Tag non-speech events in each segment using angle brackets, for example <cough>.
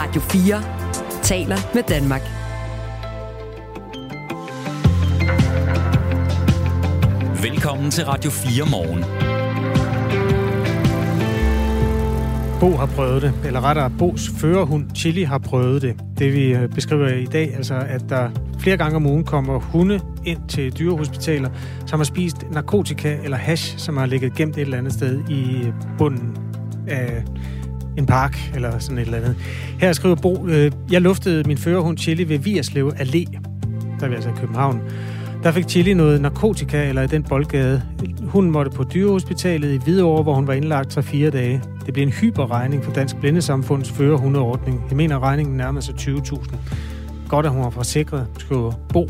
Radio 4 taler med Danmark. Velkommen til Radio 4 morgen. Bo har prøvet det, eller rettere Bos førerhund Chili har prøvet det. Det vi øh, beskriver i dag, altså at der flere gange om ugen kommer hunde ind til dyrehospitaler, som har spist narkotika eller hash, som har ligget gemt et eller andet sted i bunden af en park eller sådan et eller andet. Her skriver Bo, øh, jeg luftede min førerhund Chili ved Vierslev Allé, der er vi altså i København. Der fik Chili noget narkotika eller i den boldgade. Hun måtte på dyrehospitalet i Hvidovre, hvor hun var indlagt 3-4 dage. Det blev en hyperregning for Dansk Blindesamfunds førerhundeordning. Jeg mener, regningen nærmer sig 20.000. Godt, at hun har forsikret, skriver Bo.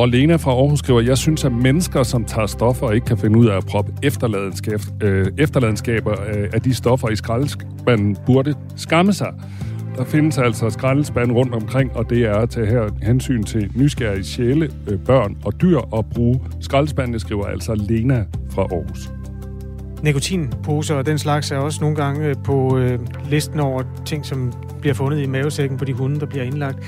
Og Lena fra Aarhus skriver, jeg synes, at mennesker, som tager stoffer og ikke kan finde ud af at proppe efterladenskab, øh, efterladenskaber øh, af de stoffer i skraldespanden, burde skamme sig. Der findes altså skraldespand rundt omkring, og det er at tage her hensyn til nysgerrige sjæle, øh, børn og dyr og bruge skraldespandene, skriver altså Lena fra Aarhus. Nikotinposer og den slags er også nogle gange øh, på øh, listen over ting, som bliver fundet i mavesækken på de hunde, der bliver indlagt.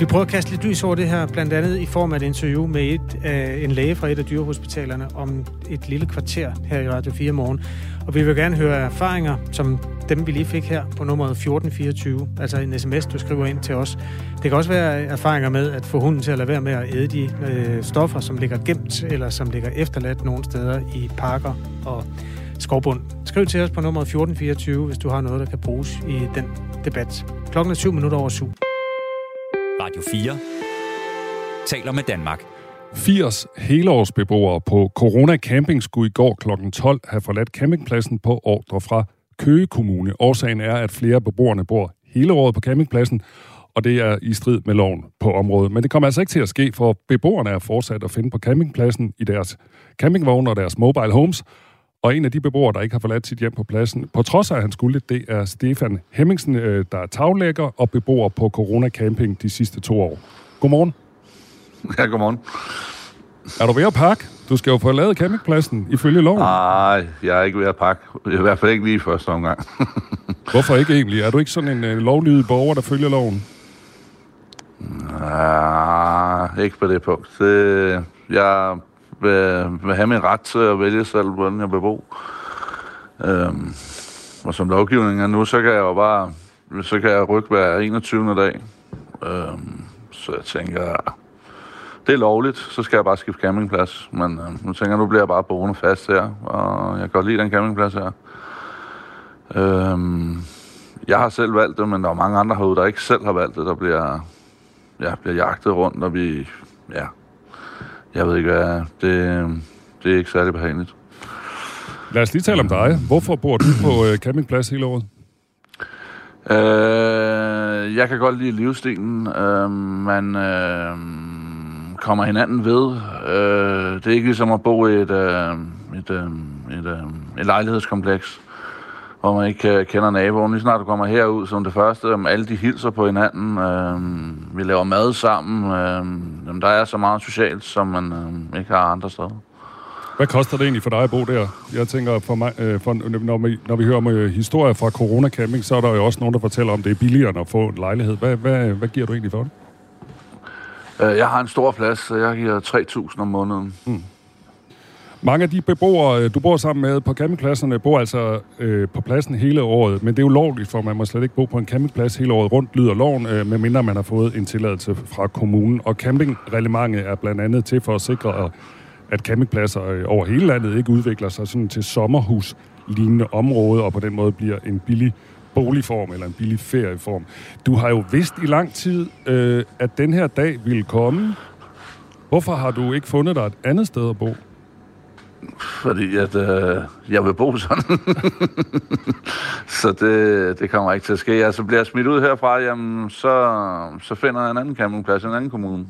Vi prøver at kaste lidt lys over det her, blandt andet i form af et interview med et, øh, en læge fra et af dyrehospitalerne om et lille kvarter her i Radio 4 morgen. Og vi vil gerne høre erfaringer, som dem vi lige fik her på nummeret 1424, altså en sms, du skriver ind til os. Det kan også være erfaringer med at få hunden til at lade være med at æde de øh, stoffer, som ligger gemt eller som ligger efterladt nogle steder i parker og skovbund. Skriv til os på nummeret 1424, hvis du har noget, der kan bruges i den debat. Klokken er 7 minutter over 7. Radio 4 taler med Danmark. 80 helårsbeboere på Corona Camping skulle i går kl. 12 have forladt campingpladsen på ordre fra Køge Kommune. Årsagen er, at flere beboerne bor hele året på campingpladsen, og det er i strid med loven på området. Men det kommer altså ikke til at ske, for beboerne er fortsat at finde på campingpladsen i deres campingvogne og deres mobile homes, og en af de beboere, der ikke har forladt sit hjem på pladsen, på trods af, at han skulle, det er Stefan Hemmingsen, øh, der er taglægger og beboer på Corona Camping de sidste to år. Godmorgen. Ja, godmorgen. Er du ved at pakke? Du skal jo forlade campingpladsen ifølge loven. Nej, jeg er ikke ved at pakke. I hvert fald ikke lige i første omgang. <laughs> Hvorfor ikke egentlig? Er du ikke sådan en uh, lovlydig borger, der følger loven? Nej, ikke på det punkt. Det, jeg vil, vil have min ret til at vælge selv, hvordan jeg vil bo. Øhm, og som lovgivningen er nu, så kan jeg jo bare så kan jeg rykke hver 21. dag. Øhm, så jeg tænker, det er lovligt, så skal jeg bare skifte campingplads. Men øh, nu tænker jeg, nu bliver jeg bare boende fast her, og jeg kan godt lide den campingplads her. Øhm, jeg har selv valgt det, men der er mange andre herude, der ikke selv har valgt det, der bliver, ja, bliver jagtet rundt, og vi, ja, jeg ved ikke hvad, det, det er ikke særlig behageligt. Lad os lige tale om dig. Hvorfor bor du på øh, campingplads hele året? Øh, jeg kan godt lide livsstilen. Øh, man øh, kommer hinanden ved. Øh, det er ikke ligesom at bo i et, øh, et, øh, et, øh, et lejlighedskompleks, hvor man ikke øh, kender naboen. Lige snart du kommer herud som det første, om alle de hilser på hinanden. Øh, vi laver mad sammen. Øh, jamen, der er så meget socialt, som man øh, ikke har andre steder. Hvad koster det egentlig for dig at bo der? Jeg tænker, for mig, øh, for, når, vi, når vi hører om øh, historier fra Corona Camping, så er der jo også nogen, der fortæller om, det er billigere at få en lejlighed. Hvad, hvad, hvad giver du egentlig for det? Øh, jeg har en stor plads, så jeg giver 3.000 om måneden. Mm. Mange af de beboere, øh, du bor sammen med på campingpladserne, bor altså øh, på pladsen hele året, men det er ulovligt, for man må slet ikke bo på en campingplads hele året rundt, lyder loven, øh, medmindre man har fået en tilladelse fra kommunen. Og campingreglementet er blandt andet til for at sikre, at campingpladser øh, over hele landet ikke udvikler sig sådan til sommerhus-lignende områder, og på den måde bliver en billig boligform eller en billig ferieform. Du har jo vidst i lang tid, øh, at den her dag ville komme. Hvorfor har du ikke fundet dig et andet sted at bo? Fordi at, øh, jeg vil bo sådan. <laughs> så det, det kommer ikke til at ske. Altså bliver jeg smidt ud herfra, jamen, så, så finder jeg en anden campingplads i en anden kommune.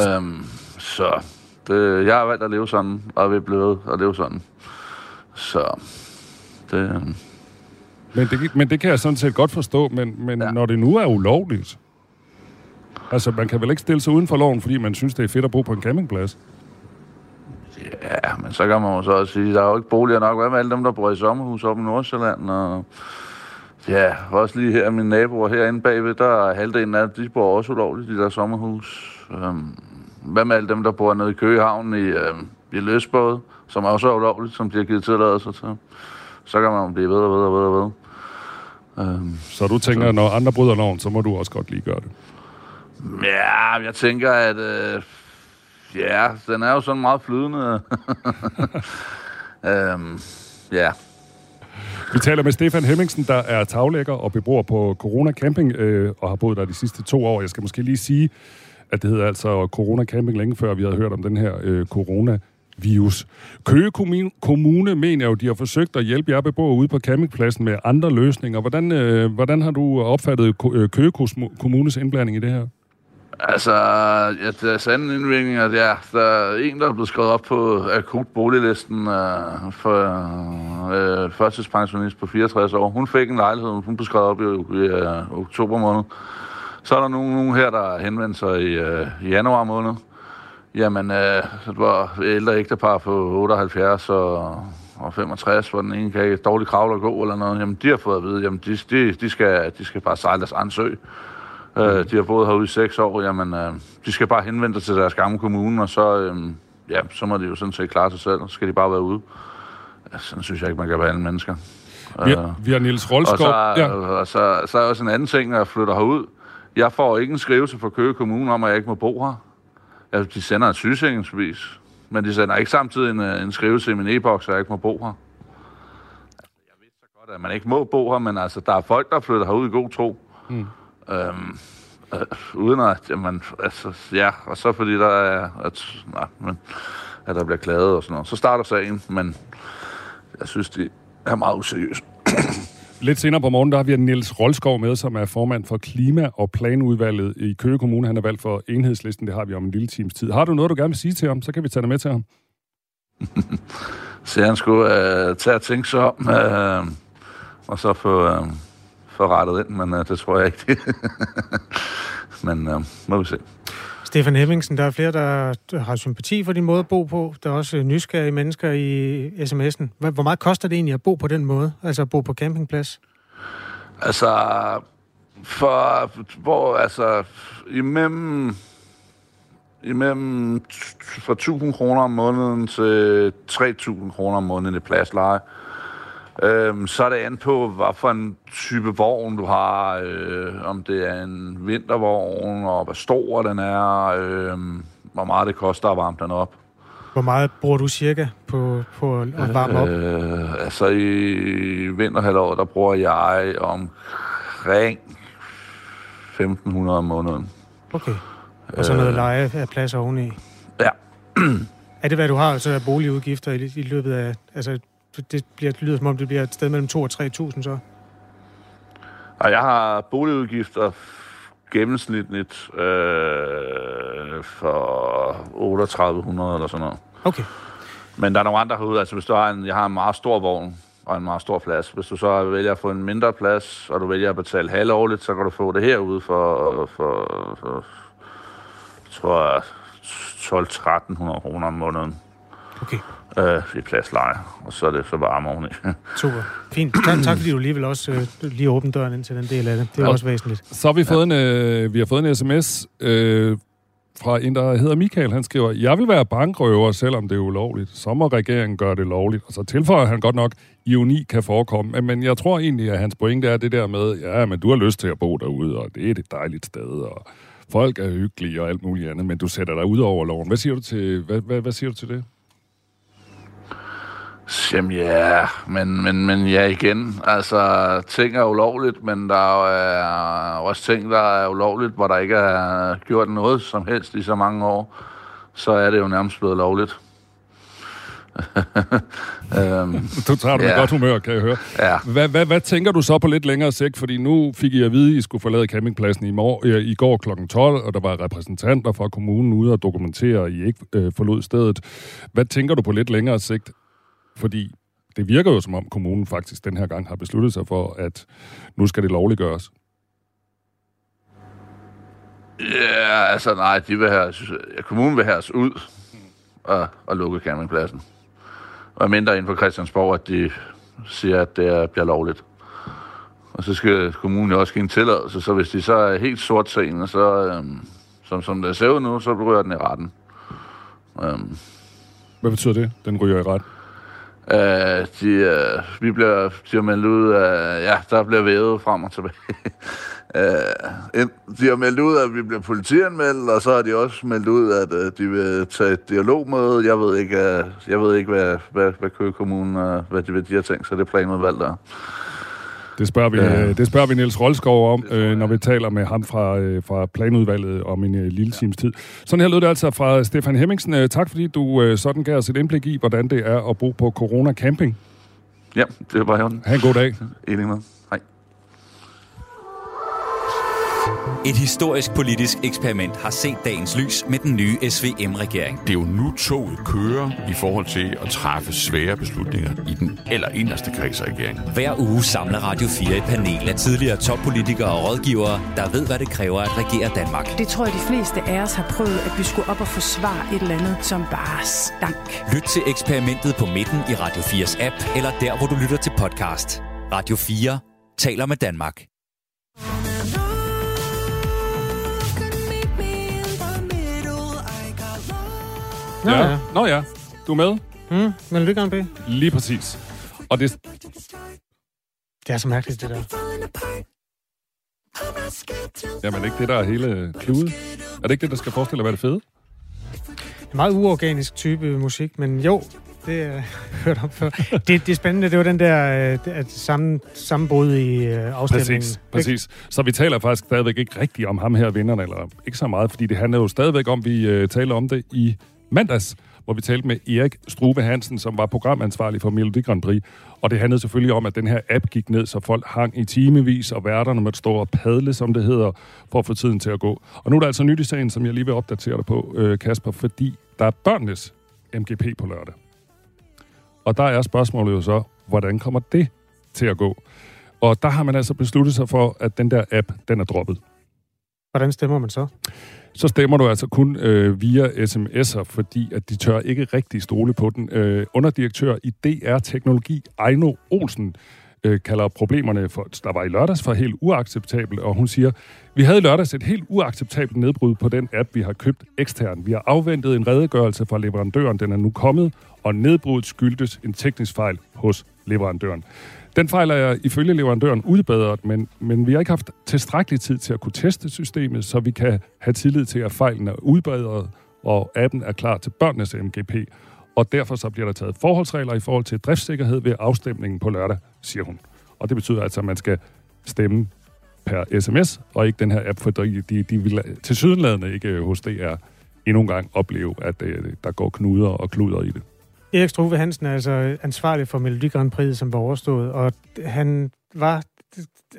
Øhm, så det, jeg har valgt at leve sådan, og vil blive ved at leve sådan. Så det... Men det, men det kan jeg sådan set godt forstå, men, men ja. når det nu er ulovligt, altså man kan vel ikke stille sig uden for loven, fordi man synes, det er fedt at bo på en campingplads? Ja, men så kan man jo så også sige, der er jo ikke boliger nok. Hvad med alle dem, der bor i sommerhus oppe i Nordsjælland? Og Ja, også lige her, mine naboer herinde bagved, der er halvdelen af de bor også ulovligt i deres sommerhus. Øhm, hvad med alle dem, der bor nede i Køgehavn i, øhm, i Løsbåde, som også er ulovligt, som de har givet tilladelse til? Så kan man blive ved og ved og ved og ved. Øhm, så du tænker, at når andre bryder loven, så må du også godt lige gøre det? Ja, jeg tænker, at... Øh, ja, den er jo sådan meget flydende. <laughs> øhm, ja. Vi taler med Stefan Hemmingsen, der er taglægger og beboer på Corona Camping, øh, og har boet der de sidste to år. Jeg skal måske lige sige, at det hedder altså Corona Camping længe før vi havde hørt om den her øh, corona virus. Køge Kommune mener jo, de har forsøgt at hjælpe jer beboere ude på campingpladsen med andre løsninger. Hvordan, øh, hvordan har du opfattet øh, Køge Kommunes indblanding i det her? Altså, ja, der er sande indvirkninger. Ja, der er en, der er blevet skrevet op på akut boliglisten uh, for uh, førtidspensionist på 64 år. Hun fik en lejlighed, hun blev skrevet op i, i uh, oktober måned. Så er der nogen, nogen her, der henvendte sig i, uh, januar måned. Jamen, uh, det var ældre ægtepar på 78 og, og 65, hvor den ene kan ikke dårligt kravle og gå eller noget. Jamen, de har fået at vide, jamen, de, de, de, skal, de skal bare sejle deres egen sø. Øh, de har boet herude i seks år, jamen, øh, de skal bare henvende sig til deres gamle kommune, og så, øh, ja, så må de jo sådan set klare sig selv, så skal de bare være ude. Ja, sådan synes jeg ikke, man kan behandle mennesker. Vi har, øh, vi har Niels Rolskov. Og, så, ja. og så, så er også en anden ting, når jeg flytter herud. Jeg får ikke en skrivelse fra Køge Kommune om, at jeg ikke må bo her. Altså, de sender et sygesikringsbevis, men de sender ikke samtidig en, øh, en skrivelse i min e-boks, at jeg ikke må bo her. Jeg ved så godt, at man ikke må bo her, men altså, der er folk, der flytter herud i god tro. Mm. Øhm, øh, uden at, jamen, altså, ja, og så fordi der er, at, nej, men, at der bliver klaget og sådan noget. Så starter sagen, men jeg synes, det er meget useriøst. Lidt senere på morgen, der har vi Niels Rolskov med, som er formand for Klima- og Planudvalget i Køge Kommune. Han er valgt for enhedslisten, det har vi om en lille times tid. Har du noget, du gerne vil sige til ham, så kan vi tage det med til ham. <laughs> så han skulle uh, tage at tænke sig om, uh, og så få, uh, få rettet ind, men uh, det tror jeg ikke. <laughs> men uh, må vi se. Stefan Hemmingsen, der er flere, der har sympati for din måde at bo på. Der er også nysgerrige mennesker i sms'en. Hvor meget koster det egentlig at bo på den måde? Altså at bo på campingplads? Altså, for, hvor, altså, imellem, imellem fra 1000 kroner om måneden til 3000 kroner om måneden i pladsleje. Øhm, så er det an på, hvad for en type vogn du har, øh, om det er en vintervogn, og hvor stor den er, øh, hvor meget det koster at varme den op. Hvor meget bruger du cirka på, på at varme op? Øh, altså i vinterhalvåret, der bruger jeg omkring 1.500 om måneden. Okay. Og så noget øh, leje af plads oveni? Ja. er det, hvad du har, så er boligudgifter i, i løbet af altså det, bliver, det lyder som om, det bliver et sted mellem 2 og 3.000 så. Og jeg har boligudgifter gennemsnitligt øh, for 3800 eller sådan noget. Okay. Men der er nogle andre herude. Altså hvis du har en, jeg har en meget stor vogn og en meget stor plads. Hvis du så vælger at få en mindre plads, og du vælger at betale halvårligt, så kan du få det herude for, for, for tror jeg, 12-1300 kroner om måneden. Okay øh, i pladsleje, og så er det så varme oveni. <laughs> Super. Fint. Tak, tak fordi du alligevel også øh, lige åbne døren ind til den del af det. Det er og også væsentligt. Så har vi fået, ja. en, øh, vi har fået en sms øh, fra en, der hedder Michael. Han skriver, jeg vil være bankrøver, selvom det er ulovligt. Så må regeringen gøre det lovligt. Og så tilføjer han godt nok, ironi kan forekomme. Men jeg tror egentlig, at hans pointe er det der med, ja, men du har lyst til at bo derude, og det er et dejligt sted, og folk er hyggelige og alt muligt andet, men du sætter dig ud over loven. Hvad siger du til, hvad, hvad, hvad siger du til det? Jamen ja, men, men, men ja igen. Altså, ting er ulovligt, men der er også ting, der er ulovligt, hvor der ikke er gjort noget som helst i så mange år. Så er det jo nærmest blevet lovligt. um, <laughs> du tager det ja. med godt humør, kan jeg høre. Ja. Hvad, hvad, hvad tænker du så på lidt længere sigt? Fordi nu fik I at vide, at I skulle forlade campingpladsen i, mor- i går kl. 12, og der var repræsentanter fra kommunen ude og dokumentere, at I ikke øh, forlod stedet. Hvad tænker du på lidt længere sigt? Fordi det virker jo som om kommunen faktisk den her gang har besluttet sig for, at nu skal det lovligt gøres. Ja, altså nej, de vil have, kommunen vil have os ud og, og lukke campingpladsen. Og mindre inden for Christiansborg, at de siger, at det bliver lovligt. og så skal kommunen jo også give en tilladelse, så hvis de så er helt sort seende, så, øh, som, som det ser ud nu, så ryger den i retten. Øh, Hvad betyder det, den ryger i ret? Øh, de, øh, vi bliver, de har meldt ud af, ja, der bliver vævet frem og tilbage. <laughs> øh, en- de har meldt ud, at vi bliver politianmeldt, og så har de også meldt ud, at øh, de vil tage et dialogmøde. Jeg ved ikke, øh, jeg ved ikke hvad, hvad, hvad Køge Kommune, øh, hvad de, hvad de har tænkt sig, det planudvalg der. Det spørger vi, Ja. øh, det spørger vi Niels Rolskov om, øh, når vi taler med ham fra, øh, fra planudvalget om en øh, lille times tid. Sådan her lød det altså fra Stefan Hemmingsen. Øh, tak fordi du øh, sådan gav os et indblik i, hvordan det er at bo på Corona Camping. Ja, det er bare i orden. Ha' en god dag. Enig med. Et historisk politisk eksperiment har set dagens lys med den nye SVM-regering. Det er jo nu toget kører i forhold til at træffe svære beslutninger i den allerinderste kreds af regeringen. Hver uge samler Radio 4 et panel af tidligere toppolitikere og rådgivere, der ved, hvad det kræver at regere Danmark. Det tror jeg, de fleste af os har prøvet, at vi skulle op og forsvare et eller andet, som bare stank. Lyt til eksperimentet på midten i Radio 4's app, eller der, hvor du lytter til podcast. Radio 4 taler med Danmark. Nå, ja. Nå ja, du er med? Mm, Melodi Grand Prix. Lige præcis. Og det, Det er så mærkeligt, det der. jamen ikke det, der er hele klude. Er det ikke det, der skal forestille at være det fede? En meget uorganisk type musik, men jo, det har jeg <laughs> hørt om før. Det, det er spændende, det var den der øh, at sammen, sammenbrud i øh, afstemningen. Præcis, præcis. Så vi taler faktisk stadigvæk ikke rigtigt om ham her, vinderen, eller ikke så meget, fordi det handler jo stadigvæk om, vi øh, taler om det i mandags, hvor vi talte med Erik Struve Hansen, som var programansvarlig for Melodi Grand Prix. Og det handlede selvfølgelig om, at den her app gik ned, så folk hang i timevis, og værterne måtte stå og padle, som det hedder, for at få tiden til at gå. Og nu er der altså nyt i sagen, som jeg lige vil opdatere dig på, øh, Kasper, fordi der er børnenes MGP på lørdag. Og der er spørgsmålet jo så, hvordan kommer det til at gå? Og der har man altså besluttet sig for, at den der app, den er droppet. Hvordan stemmer man så? Så stemmer du altså kun øh, via sms'er, fordi at de tør ikke rigtig stole på den. Øh, underdirektør i DR Teknologi, Ejno Olsen, øh, kalder problemerne, for, der var i lørdags, for helt uacceptabelt, og hun siger, vi havde i lørdags et helt uacceptabelt nedbrud på den app, vi har købt ekstern. Vi har afventet en redegørelse fra leverandøren, den er nu kommet, og nedbruddet skyldtes en teknisk fejl hos leverandøren. Den fejl er ifølge leverandøren udbedret, men, men vi har ikke haft tilstrækkelig tid til at kunne teste systemet, så vi kan have tillid til, at fejlen er udbedret, og appen er klar til børnenes MGP. Og derfor så bliver der taget forholdsregler i forhold til driftssikkerhed ved afstemningen på lørdag, siger hun. Og det betyder altså, at man skal stemme per sms, og ikke den her app, for de, de, vil til sydenladende ikke hos DR endnu en gang opleve, at øh, der går knuder og kluder i det. Erik Struve Hansen er altså ansvarlig for Melodi Grand Prix, som var overstået, og han var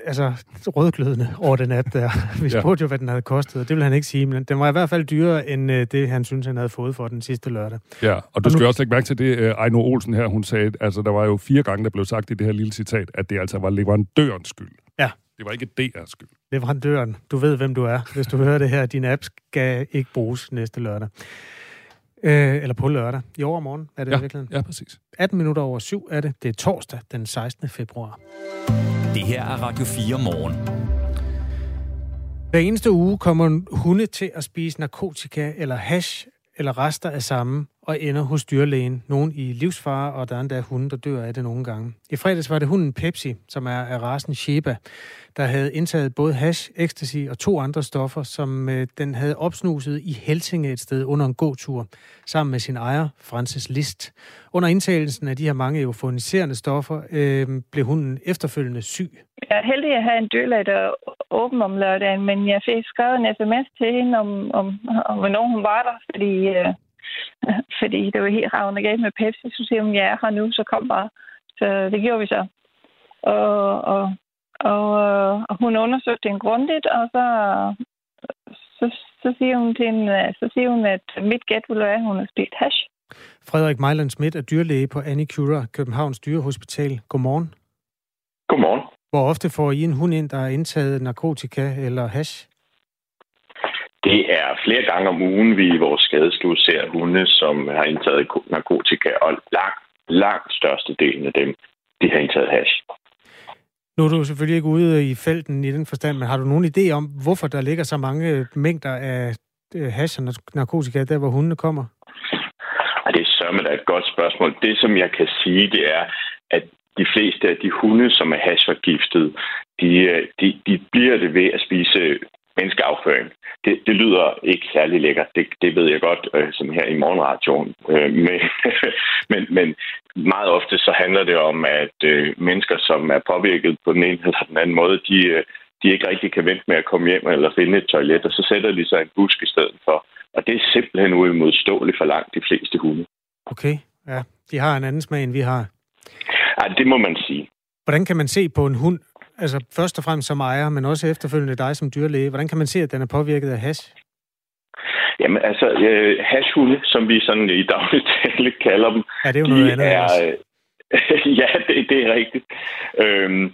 altså rødglødende over den app der. <laughs> Vi Ja. spurgte jo, hvad den havde kostet, og det vil han ikke sige, men den var i hvert fald dyrere end øh, det, han synes, han havde fået for den sidste lørdag. Ja, og du Og nu- skal også lægge mærke til det, øh, Ejno Olsen her, hun sagde, altså der var jo fire gange, der blev sagt i det her lille citat, at det altså var leverandørens skyld. Ja. Det var ikke DR's skyld. Leverandøren, du ved, hvem du er. Hvis du hører det her, din app skal ikke bruges næste lørdag. Øh, eller på lørdag. I overmorgen er det ja. i virkeligheden. Ja, præcis. 18 minutter over syv er det. Det er torsdag den 16. februar. Det her er Radio 4 morgen. Hver eneste uge kommer hunde til at spise narkotika eller hash eller rester af samme og ender hos dyrlægen. Nogen i livsfare, og der er endda hunde, der dør af det nogle gange. I fredags var det hunden Pepsi, som er af rasen Sheba, der havde indtaget både hash, ecstasy og to andre stoffer, som øh, den havde opsnuset i Helsinge et sted under en gåtur, sammen med sin ejer, Francis List. Under indtagelsen af de her mange euforiserende stoffer, øh, blev hunden efterfølgende syg. Jeg er heldig at have en dyrlæge, der åben om lørdagen, men jeg fik skrevet en sms til hende, om, om, om hvornår hun var der, fordi, øh, <laughs> fordi det var helt ravende galt med Pepsi. Så siger hun, ja, jeg er her nu, så kom bare. Så det gjorde vi så. Og, og, og, øh, og hun undersøgte den grundigt, og så, så, så, siger hun til hende, så siger hun, at mit gæt ville være, at hun har spist hash. Frederik Mejland Schmidt er dyrlæge på Anicura, Københavns Dyrehospital. Godmorgen. Godmorgen. Hvor ofte får I en hund ind, der har indtaget narkotika eller hash? Det er flere gange om ugen, vi i vores skadestue ser hunde, som har indtaget ko- narkotika, og langt, langt størstedelen af dem, de har indtaget hash. Nu er du selvfølgelig ikke ude i felten i den forstand, men har du nogen idé om, hvorfor der ligger så mange mængder af øh, hash og narkotika der, hvor hundene kommer? Ej, det er sørme da et godt spørgsmål. Det, som jeg kan sige, det er, at de fleste af de hunde, som er hashforgiftet, de, øh, de, de bliver det ved at spise menneskeafføring. Det, det lyder ikke særlig lækkert, det, det ved jeg godt, øh, som her i morgenradioen. Øh, men, <laughs> men, men meget ofte så handler det om, at øh, mennesker, som er påvirket på den ene eller den anden måde, de, øh, de ikke rigtig kan vente med at komme hjem eller finde et toilet, og så sætter de sig en busk i stedet for. Og det er simpelthen uimodståeligt for langt de fleste hunde. Okay, ja. De har en anden smag, end vi har. Ja, det må man sige. Hvordan kan man se på en hund, altså først og fremmest som ejer, men også efterfølgende dig som dyrlæge, hvordan kan man se, at den er påvirket af hash? Jamen altså, øh, hashhunde, som vi sådan i daglig <laughs> tale kalder dem, ja, det er jo noget andet, er, øh, <laughs> ja, det, det er rigtigt. Øhm,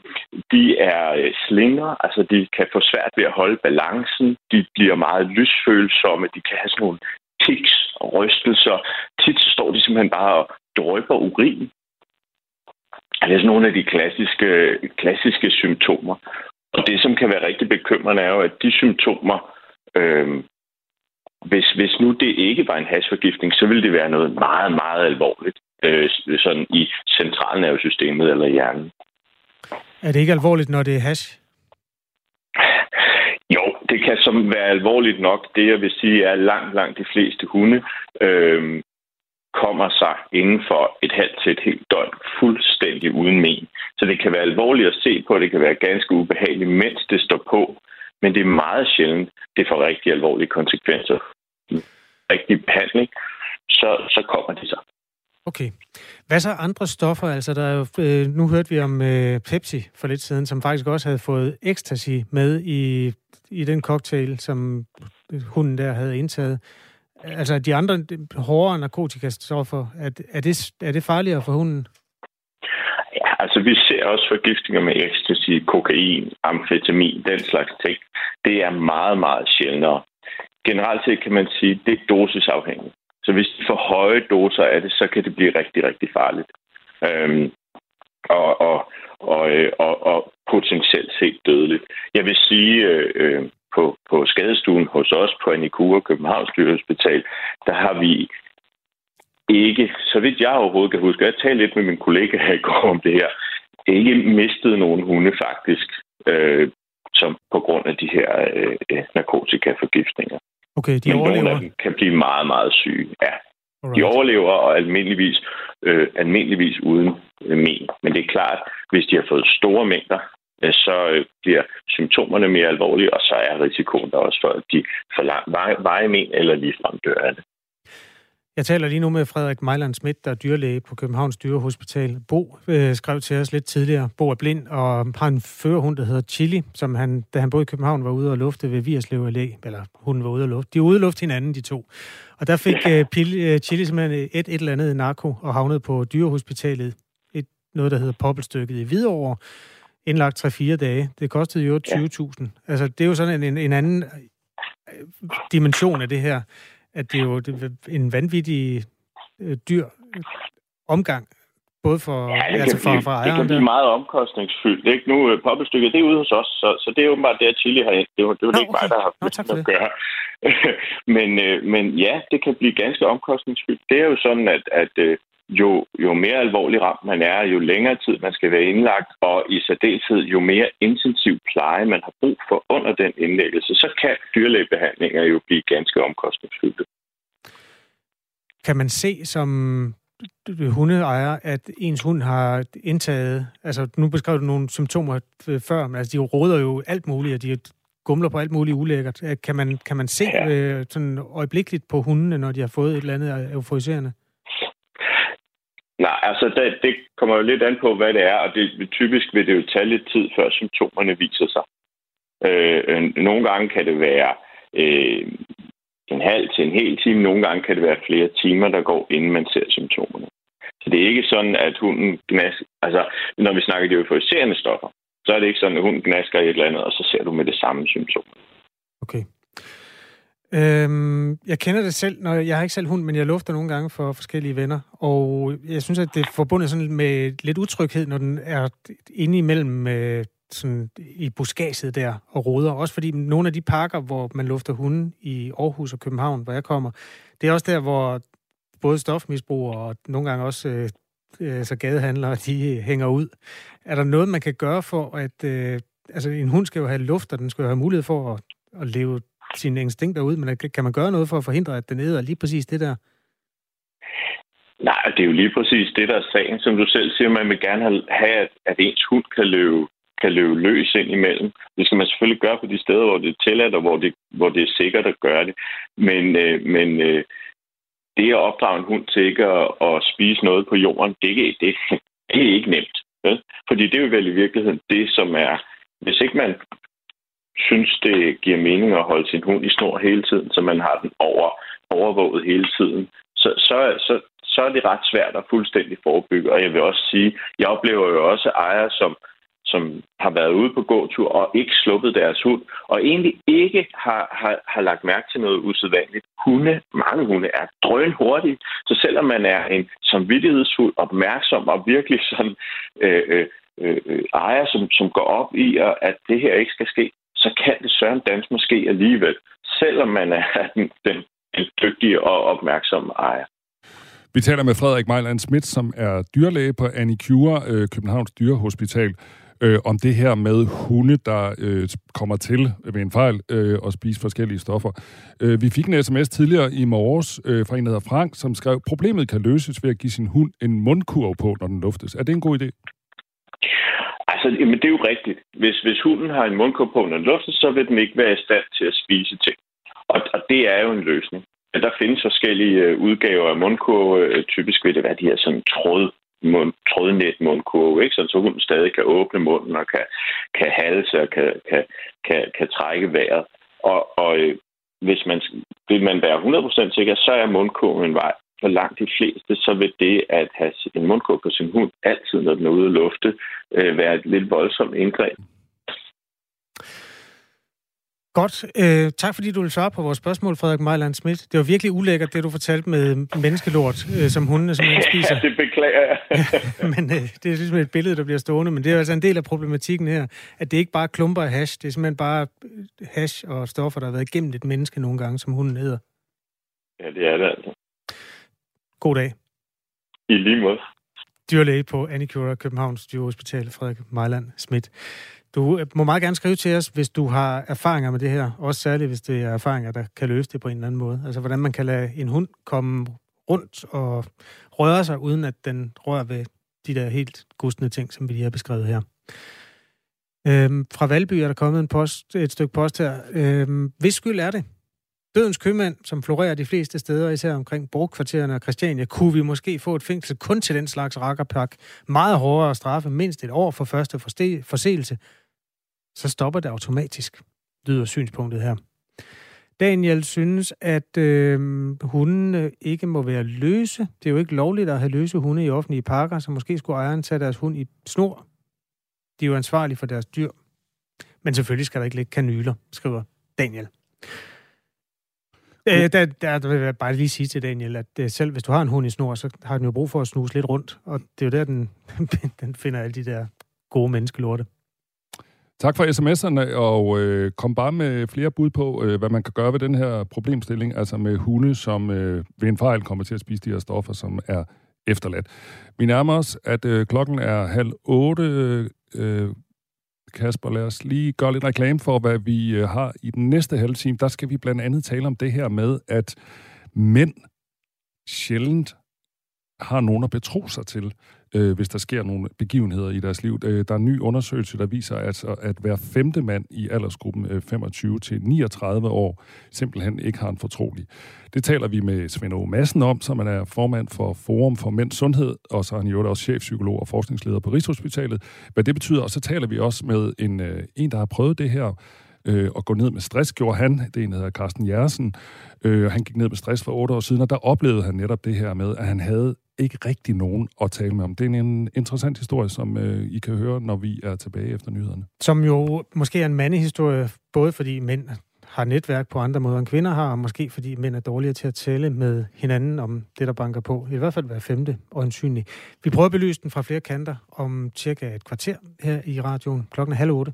de er øh, slinger, altså de kan få svært ved at holde balancen. De bliver meget lysfølsomme. De kan have sådan nogle tics og rystelser. Tit står de simpelthen bare og drøber urin. Det er sådan nogle af de klassiske, klassiske symptomer. Og det, som kan være rigtig bekymrende, er jo, at de symptomer, øh, hvis, hvis nu det ikke var en hasforgiftning, så ville det være noget meget, meget alvorligt øh, sådan i centralnervesystemet eller i hjernen. Er det ikke alvorligt, når det er hash? Jo, det kan som være alvorligt nok. Det, jeg vil sige, er langt, langt de fleste hunde øh, kommer sig inden for et halvt til et helt døgn fuldstændig uden men. Så det kan være alvorligt at se på, det kan være ganske ubehageligt, mens det står på, men det er meget sjældent, det får rigtig alvorlige konsekvenser. Rigtig behandling, så, så kommer de så. Okay. Hvad så andre stoffer? Altså, der er jo, øh, nu hørte vi om øh, Pepsi for lidt siden, som faktisk også havde fået ecstasy med i, i den cocktail, som hunden der havde indtaget. Altså, de andre hårdere narkotikastoffer, er, er, det, er det farligere for hunden? Ja, altså vi ser også forgiftninger med ecstasy, kokain, amfetamin, den slags ting. Det er meget, meget sjældnere. Generelt set kan man sige, at det er dosisafhængigt. Så hvis de får høje doser af det, så kan det blive rigtig, rigtig farligt. Øhm, og, og, og, øh, og, og potentielt set dødeligt. Jeg vil sige, øh, øh på, på skadestuen hos os på Anikura Københavns Hospital, der har vi ikke, så vidt jeg overhovedet kan huske, jeg talte lidt med min kollega her i går om det her, ikke mistet nogen hunde faktisk, øh, som på grund af de her øh, narkotikaforgiftninger. Okay, de Men overlever? nogle af dem kan blive meget, meget syge, ja. Alright. De overlever og almindeligvis, øh, almindeligvis uden øh, men. Men det er klart, hvis de har fået store mængder så øh, bliver symptomerne mere alvorlige, og så er risikoen der også for, at de får veje men eller ligefrem dør af det. Jeg taler lige nu med Frederik Mejland Schmidt, der er dyrlæge på Københavns Dyrehospital. Bo øh, skrev til os lidt tidligere. Bo er blind og har en førerhund, der hedder Chili, som han, da han boede i København, var ude og lufte ved Vierslev Allé. Eller hun var ude og lufte. De var ude og lufte hinanden, de to. Og der fik øh, Pil, øh, Chili simpelthen et, et eller andet narko og havnede på Dyrehospitalet. Et, noget, der hedder Poppelstykket i Hvidovre indlagt 3-4 dage. Det kostede jo 20.000. Ja. Altså, det er jo sådan en, en anden øh, dimension af det her, at det er jo en vanvittig øh, dyr omgang, både for, ja, altså for, blive, for ejeren. Det kan blive meget omkostningsfyldt. Ikke? Nu poppelstykket, det er ude hos os, så, så det er åbenbart det, at Chili har Det jo, det er jo Nå, ikke okay. mig, der har Nå, at gøre. <laughs> men, men ja, det kan blive ganske omkostningsfyldt. Det er jo sådan, at, at uh, jo, jo mere alvorlig ramt man er, jo længere tid man skal være indlagt, og i særdeleshed jo mere intensiv pleje man har brug for under den indlæggelse, så kan dyrlægebehandlinger jo blive ganske omkostningsfyldte. Kan man se som hundeejer, at ens hund har indtaget, altså nu beskrev du nogle symptomer før, men altså de råder jo alt muligt, og de gumler på alt muligt ulækkert. Kan man, kan man se ja. øh, sådan øjeblikkeligt på hundene, når de har fået et eller andet euforiserende? Nej, altså det, det kommer jo lidt an på, hvad det er, og det, typisk vil det jo tage lidt tid, før symptomerne viser sig. Øh, nogle gange kan det være øh, en halv til en hel time, nogle gange kan det være flere timer, der går, inden man ser symptomerne. Så det er ikke sådan, at hunden gnasker, altså når vi snakker de euforiserende stoffer, så er det ikke sådan, at hunden gnasker et eller andet, og så ser du med det samme symptom. Okay. Øhm, jeg kender det selv, når jeg har ikke selv hund, men jeg lufter nogle gange for forskellige venner, og jeg synes, at det er forbundet sådan med lidt utryghed, når den er inde imellem øh, sådan i buskaget der og roder. Også fordi nogle af de parker, hvor man lufter hunden i Aarhus og København, hvor jeg kommer, det er også der, hvor både stofmisbrugere og nogle gange også øh, øh, altså gadehandlere, de hænger ud. Er der noget, man kan gøre for, at øh, altså en hund skal jo have luft, og den skal jo have mulighed for at, at leve sine instinkter ud, men kan man gøre noget for at forhindre, at den æder lige præcis det der? Nej, det er jo lige præcis det, der er sagen. Som du selv siger, man vil gerne have, at, at ens hund kan løbe, kan løbe løs ind imellem. Det skal man selvfølgelig gøre på de steder, hvor det er tilladt, og hvor det, hvor det er sikkert at gøre det. Men, øh, men øh, det at opdrage en hund til ikke at, at spise noget på jorden, det, det, det, det er ikke nemt. Vel? Fordi det er jo vel i virkeligheden det, som er... Hvis ikke man synes, det giver mening at holde sin hund i snor hele tiden, så man har den over, overvåget hele tiden, så, så, så, så er det ret svært at fuldstændig forebygge. Og jeg vil også sige, jeg oplever jo også ejere, som, som har været ude på gåtur og ikke sluppet deres hund, og egentlig ikke har, har, har lagt mærke til noget usædvanligt. Hunde, mange hunde er drøn hurtige, så selvom man er en samvittighedsfuld, opmærksom og virkelig sådan øh, øh, øh, øh, ejer, som, som går op i, at det her ikke skal ske, så kan det søren dans måske alligevel, selvom man er <laughs> den, den, den dygtige og opmærksomme ejer. Vi taler med Frederik Mejland Schmidt, som er dyrlæge på Anicure, øh, Københavns Dyrehospital, øh, om det her med hunde, der øh, kommer til ved en fejl øh, og spise forskellige stoffer. Øh, vi fik en sms tidligere i morges øh, fra en, der hedder Frank, som skrev, problemet kan løses ved at give sin hund en mundkurv på, når den luftes. Er det en god idé? Altså, jamen, det er jo rigtigt. Hvis, hvis hunden har en mundkur på, når den luftes, så vil den ikke være i stand til at spise ting. Og, og det er jo en løsning. Der findes forskellige øh, udgaver af mundkurve. Øh, typisk vil det være de her sådan tråd, mund, trådnet mundkurve, ikke? så hunden stadig kan åbne munden og kan, kan halse og kan, kan, kan, kan trække vejret. Og, og øh, hvis man vil man være 100% sikker, så er mundkurven en vej for langt de fleste, så vil det at have en mundkurv på sin hund altid, når den er ude at lufte, øh, være et lidt voldsomt indgreb. Godt. Øh, tak fordi du vil svare på vores spørgsmål, Frederik Mejland Schmidt. Det var virkelig ulækkert, det du fortalte med menneskelort, øh, som hundene som spiser. <laughs> Ja, det beklager jeg. ja, <laughs> men øh, det er ligesom et billede, der bliver stående, men det er altså en del af problematikken her, at det ikke bare klumper af hash, det er simpelthen bare hash og stoffer, der har været igennem et menneske nogle gange, som hunden hedder. Ja, det er det altså. God dag. I lige måde. Dyrlæge på Anicura Københavns Dyrehospital, Frederik Mejland Schmidt. Du øh, må meget gerne skrive til os, hvis du har erfaringer med det her. Også særligt, hvis det er erfaringer, der kan løse det på en eller anden måde. Altså, hvordan man kan lade en hund komme rundt og røre sig, uden at den rører ved de der helt gustne ting, som vi lige har beskrevet her. Øhm, fra Valby er der kommet en post, et stykke post her. Øhm, hvis skyld er det? Dødens købmand, som florerer de fleste steder, især omkring brugkvartererne og Christiania, kunne vi måske få et fængsel kun til den slags rakkerpak. Meget hårdere straffe, mindst et år for første forseelse. Så stopper det automatisk, lyder synspunktet her. Daniel synes, at øh, hundene ikke må være løse. Det er jo ikke lovligt at have løse hunde i offentlige parker, så måske skulle ejeren tage deres hund i snor. De er jo ansvarlige for deres dyr. Men selvfølgelig skal der ikke ligge kanyler, skriver Daniel. Øh, der, der, der vil jeg bare lige sige til Daniel, at øh, selv hvis du har en hund i snor, så har den jo brug for at snuse lidt rundt, og det er jo der, den, <laughs> den finder alle de der gode menneskelorte. Tak for sms'erne, og øh, kom bare med flere bud på, øh, hvad man kan gøre ved den her problemstilling, altså med hunde, som øh, ved en fejl kommer til at spise de her stoffer, som er efterladt. Vi nærmer os, at øh, klokken er halv otte. Øh, Kasper, lad os lige gøre lidt reklame for, hvad vi øh, har i den næste halve time. Der skal vi blandt andet tale om det her med, at mænd sjældent har nogen at betro sig til, øh, hvis der sker nogle begivenheder i deres liv. Øh, der er en ny undersøgelse, der viser, at, at hver femte mand i aldersgruppen øh, 25 til 39 år simpelthen ikke har en fortrolig. Det taler vi med Svend O. Madsen om, som er formand for Forum for Mænds Sundhed, og så er han jo også chefpsykolog og forskningsleder på Rigshospitalet. Hvad det betyder, og så taler vi også med en, øh, en der har prøvet det her, øh, og gå ned med stress, gjorde han. Det er en, der hedder Carsten Jersen. Øh, han gik ned med stress for otte år siden, og der oplevede han netop det her med, at han havde ikke rigtig nogen at tale med om. Det er en interessant historie, som øh, I kan høre, når vi er tilbage efter nyhederne. Som jo måske er en mandehistorie, både fordi mænd har netværk på andre måder end kvinder har, og måske fordi mænd er dårligere til at tale med hinanden om det, der banker på. I hvert fald hver femte øjensynligt. Vi prøver at belyse den fra flere kanter om cirka et kvarter her i radioen klokken halv otte.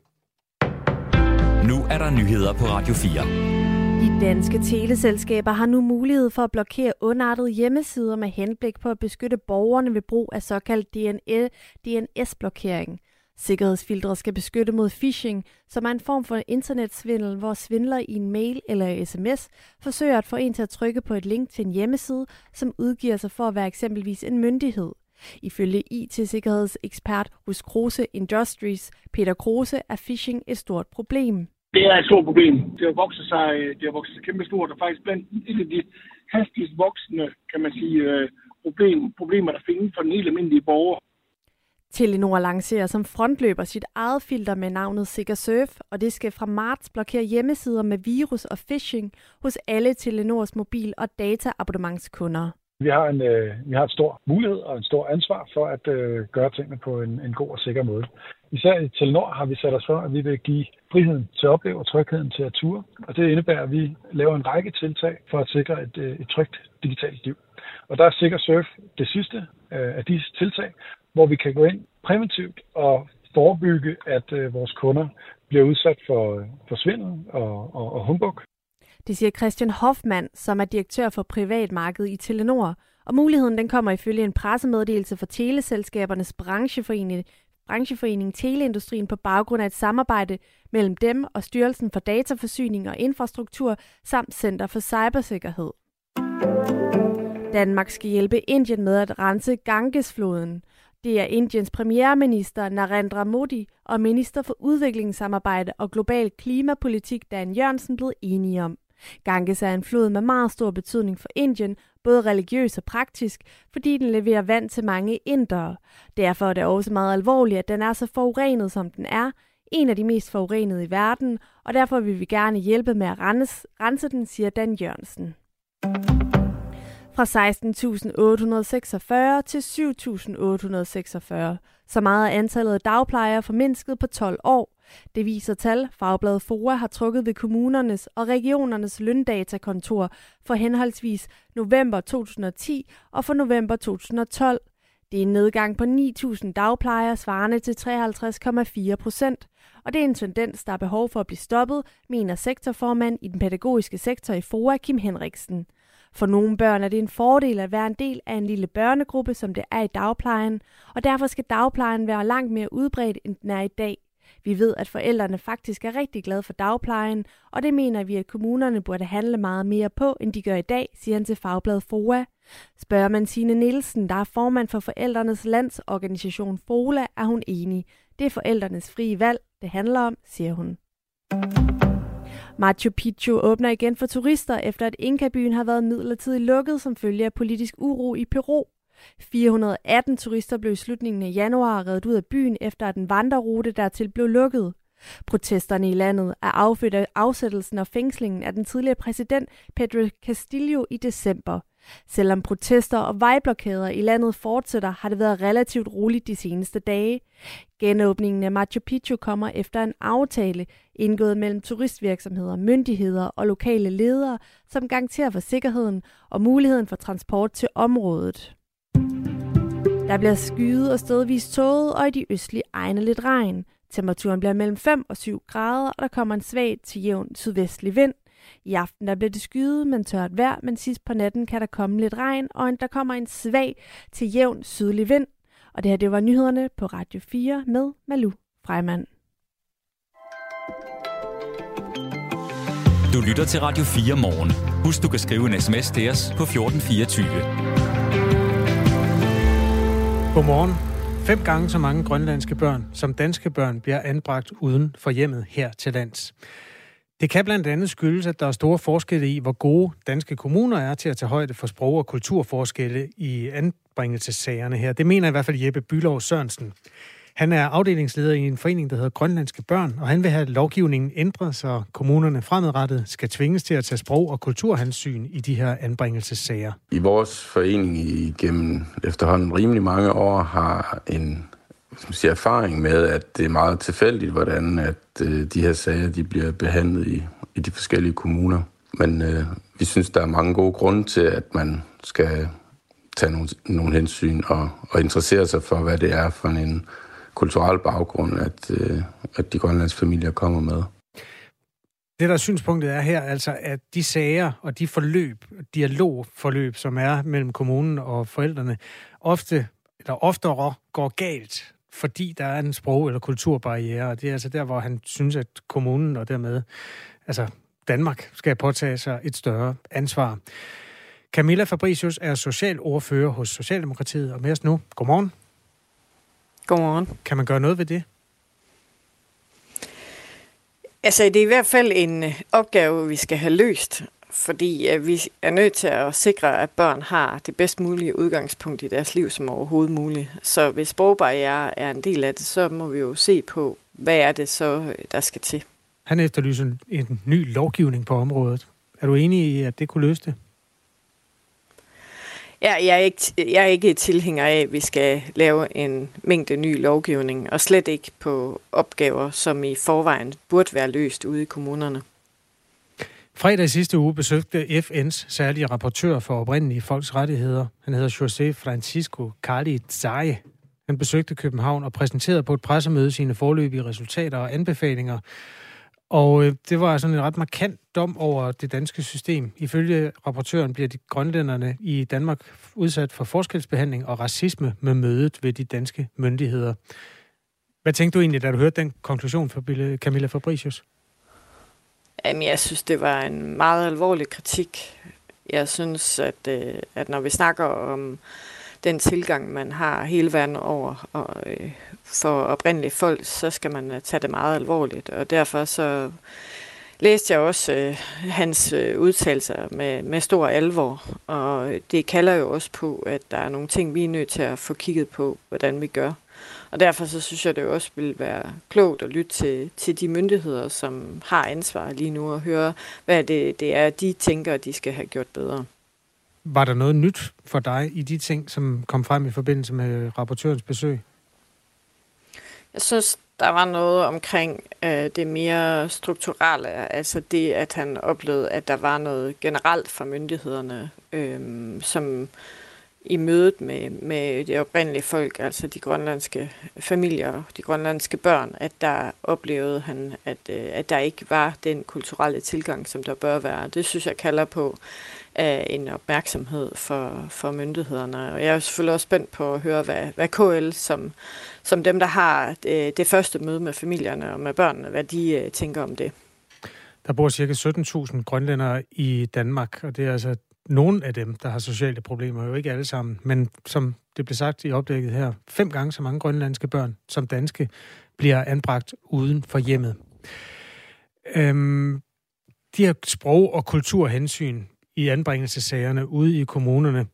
Nu er der nyheder på Radio 4. De danske teleselskaber har nu mulighed for at blokere ondartede hjemmesider med henblik på at beskytte borgerne ved brug af såkaldt DNS-blokering. Sikkerhedsfiltre skal beskytte mod phishing, som er en form for internetsvindel, hvor svindler i en mail eller sms forsøger at få en til at trykke på et link til en hjemmeside, som udgiver sig for at være eksempelvis en myndighed. Ifølge IT-sikkerhedsekspert hos Kruse Industries, Peter Kruse, er phishing et stort problem. Det er et stort problem. Det har vokset sig, det har vokset sig kæmpe stort, og faktisk blandt et af de hastigst voksende, kan man sige, øh, problem, problemer, der findes for den helt almindelige borger. Telenor lancerer som frontløber sit eget filter med navnet SigaSurf, og det skal fra marts blokere hjemmesider med virus og phishing hos alle Telenors mobil- og dataabonnementskunder. Vi har en, øh, vi har et stor mulighed og en stor ansvar for at øh, gøre tingene på en, en god og sikker måde. Især i Telenor har vi sat os for, at vi vil give friheden til at opleve og trygheden til at ture. Og det indebærer, at vi laver en række tiltag for at sikre et, øh, et trygt digitalt liv. Og der er Sikker Surf det sidste øh, af disse tiltag, hvor vi kan gå ind præventivt og forebygge, at øh, vores kunder bliver udsat for, for svindel og, og, og humbug. Det siger Christian Hoffmann, som er direktør for privatmarkedet i Telenor. Og muligheden den kommer ifølge en pressemeddelelse fra teleselskabernes brancheforening, brancheforeningen Teleindustrien på baggrund af et samarbejde mellem dem og Styrelsen for Dataforsyning og Infrastruktur samt Center for Cybersikkerhed. Danmark skal hjælpe Indien med at rense Gangesfloden. Det er Indiens premierminister Narendra Modi og minister for udviklingssamarbejde og global klimapolitik Dan Jørgensen blevet enige om. Ganges er en flod med meget stor betydning for Indien, både religiøs og praktisk, fordi den leverer vand til mange indere. Derfor er det også meget alvorligt, at den er så forurenet, som den er, en af de mest forurenede i verden, og derfor vil vi gerne hjælpe med at rense, rense den, siger Dan Jørgensen. Fra 16.846 til 7.846. Så meget er antallet af dagplejere formindsket på 12 år. Det viser tal, Fagbladet FOA har trukket ved kommunernes og regionernes løndatakontor for henholdsvis november 2010 og for november 2012. Det er en nedgang på 9.000 dagplejere, svarende til 53,4 procent. Og det er en tendens, der er behov for at blive stoppet, mener sektorformand i den pædagogiske sektor i FOA, Kim Henriksen. For nogle børn er det en fordel at være en del af en lille børnegruppe, som det er i dagplejen, og derfor skal dagplejen være langt mere udbredt, end den er i dag. Vi ved, at forældrene faktisk er rigtig glade for dagplejen, og det mener vi, at kommunerne burde handle meget mere på, end de gør i dag, siger han til Fagbladet FOA. Spørger man Signe Nielsen, der er formand for Forældrenes Landsorganisation FOLA, er hun enig. Det er forældrenes frie valg, det handler om, siger hun. Machu Picchu åbner igen for turister, efter at Inka-byen har været midlertidigt lukket som følge af politisk uro i Peru. 418 turister blev i slutningen af januar reddet ud af byen, efter at en vandrerute dertil blev lukket. Protesterne i landet er affødt af afsættelsen og fængslingen af den tidligere præsident Pedro Castillo i december. Selvom protester og vejblokader i landet fortsætter, har det været relativt roligt de seneste dage. Genåbningen af Machu Picchu kommer efter en aftale indgået mellem turistvirksomheder, myndigheder og lokale ledere, som garanterer for sikkerheden og muligheden for transport til området. Der bliver skyet og stedvis tåget, og i de østlige egne lidt regn. Temperaturen bliver mellem 5 og 7 grader, og der kommer en svag til jævn sydvestlig vind. I aften der bliver det skyet, men tørt vejr, men sidst på natten kan der komme lidt regn, og der kommer en svag til jævn sydlig vind. Og det her, det var nyhederne på Radio 4 med Malu Freimann. Du lytter til Radio 4 morgen. Husk, du kan skrive en sms til os på 1424. Godmorgen. Fem gange så mange grønlandske børn som danske børn bliver anbragt uden for hjemmet her til lands. Det kan blandt andet skyldes, at der er store forskelle i, hvor gode danske kommuner er til at tage højde for sprog- og kulturforskelle i anbringelsessagerne her. Det mener i hvert fald Jeppe Bylov Sørensen. Han er afdelingsleder i en forening, der hedder Grønlandske Børn, og han vil have lovgivningen ændret, så kommunerne fremadrettet skal tvinges til at tage sprog- og kulturhensyn i de her anbringelsessager. I vores forening igennem efterhånden rimelig mange år har en som siger, erfaring med, at det er meget tilfældigt, hvordan at øh, de her sager de bliver behandlet i, i de forskellige kommuner. Men øh, vi synes, der er mange gode grunde til, at man skal tage nogle, nogle hensyn og, og interessere sig for, hvad det er for en kulturel baggrund, at, øh, at de grønlandske familier kommer med. Det, der synspunktet er her, altså at de sager og de forløb, dialogforløb, som er mellem kommunen og forældrene, ofte eller oftere går galt, fordi der er en sprog- eller kulturbarriere. Og det er altså der, hvor han synes, at kommunen og dermed altså Danmark skal påtage sig et større ansvar. Camilla Fabricius er socialordfører hos Socialdemokratiet, og med os nu. Godmorgen. Godmorgen. Kan man gøre noget ved det? Altså, det er i hvert fald en øh, opgave, vi skal have løst, fordi vi er nødt til at sikre, at børn har det bedst mulige udgangspunkt i deres liv som overhovedet muligt. Så hvis sprogbarriere er en del af det, så må vi jo se på, hvad er det så, der skal til. Han efterlyser en, en ny lovgivning på området. Er du enig i, at det kunne løse det? Ja, jeg, er ikke, jeg er ikke tilhænger af, at vi skal lave en mængde ny lovgivning, og slet ikke på opgaver, som i forvejen burde være løst ude i kommunerne. Fredag i sidste uge besøgte FN's særlige rapportør for oprindelige folks rettigheder. Han hedder José Francisco Carli Zaye. Han besøgte København og præsenterede på et pressemøde sine forløbige resultater og anbefalinger og øh, det var sådan en ret markant dom over det danske system. Ifølge rapportøren bliver de grønlænderne i Danmark udsat for forskelsbehandling og racisme med mødet ved de danske myndigheder. Hvad tænkte du egentlig, da du hørte den konklusion fra Camilla Fabricius? Jamen, jeg synes, det var en meget alvorlig kritik. Jeg synes, at, øh, at når vi snakker om den tilgang, man har hele verden over, og øh, for oprindelige folk, så skal man øh, tage det meget alvorligt. Og derfor så læste jeg også øh, hans øh, udtalelser med, med stor alvor, og det kalder jo også på, at der er nogle ting, vi er nødt til at få kigget på, hvordan vi gør. Og derfor så synes jeg, det også vil være klogt at lytte til, til de myndigheder, som har ansvar lige nu, og høre, hvad det, det er, de tænker, de skal have gjort bedre. Var der noget nyt for dig i de ting, som kom frem i forbindelse med rapportørens besøg? Jeg synes, der var noget omkring øh, det mere strukturelle, altså det, at han oplevede, at der var noget generelt fra myndighederne, øh, som i mødet med, med de oprindelige folk, altså de grønlandske familier, de grønlandske børn, at der oplevede han, at, øh, at der ikke var den kulturelle tilgang, som der bør være. Det synes jeg kalder på uh, en opmærksomhed for, for myndighederne. Og jeg er selvfølgelig også spændt på at høre, hvad, hvad KL, som, som dem, der har det, det første møde med familierne og med børnene, hvad de uh, tænker om det. Der bor cirka 17.000 grønlændere i Danmark, og det er altså nogle af dem, der har sociale problemer, jo ikke alle sammen, men som det blev sagt i opdækket her, fem gange så mange grønlandske børn som danske bliver anbragt uden for hjemmet. Øhm, de her sprog- og kulturhensyn i anbringelsessagerne ude i kommunerne,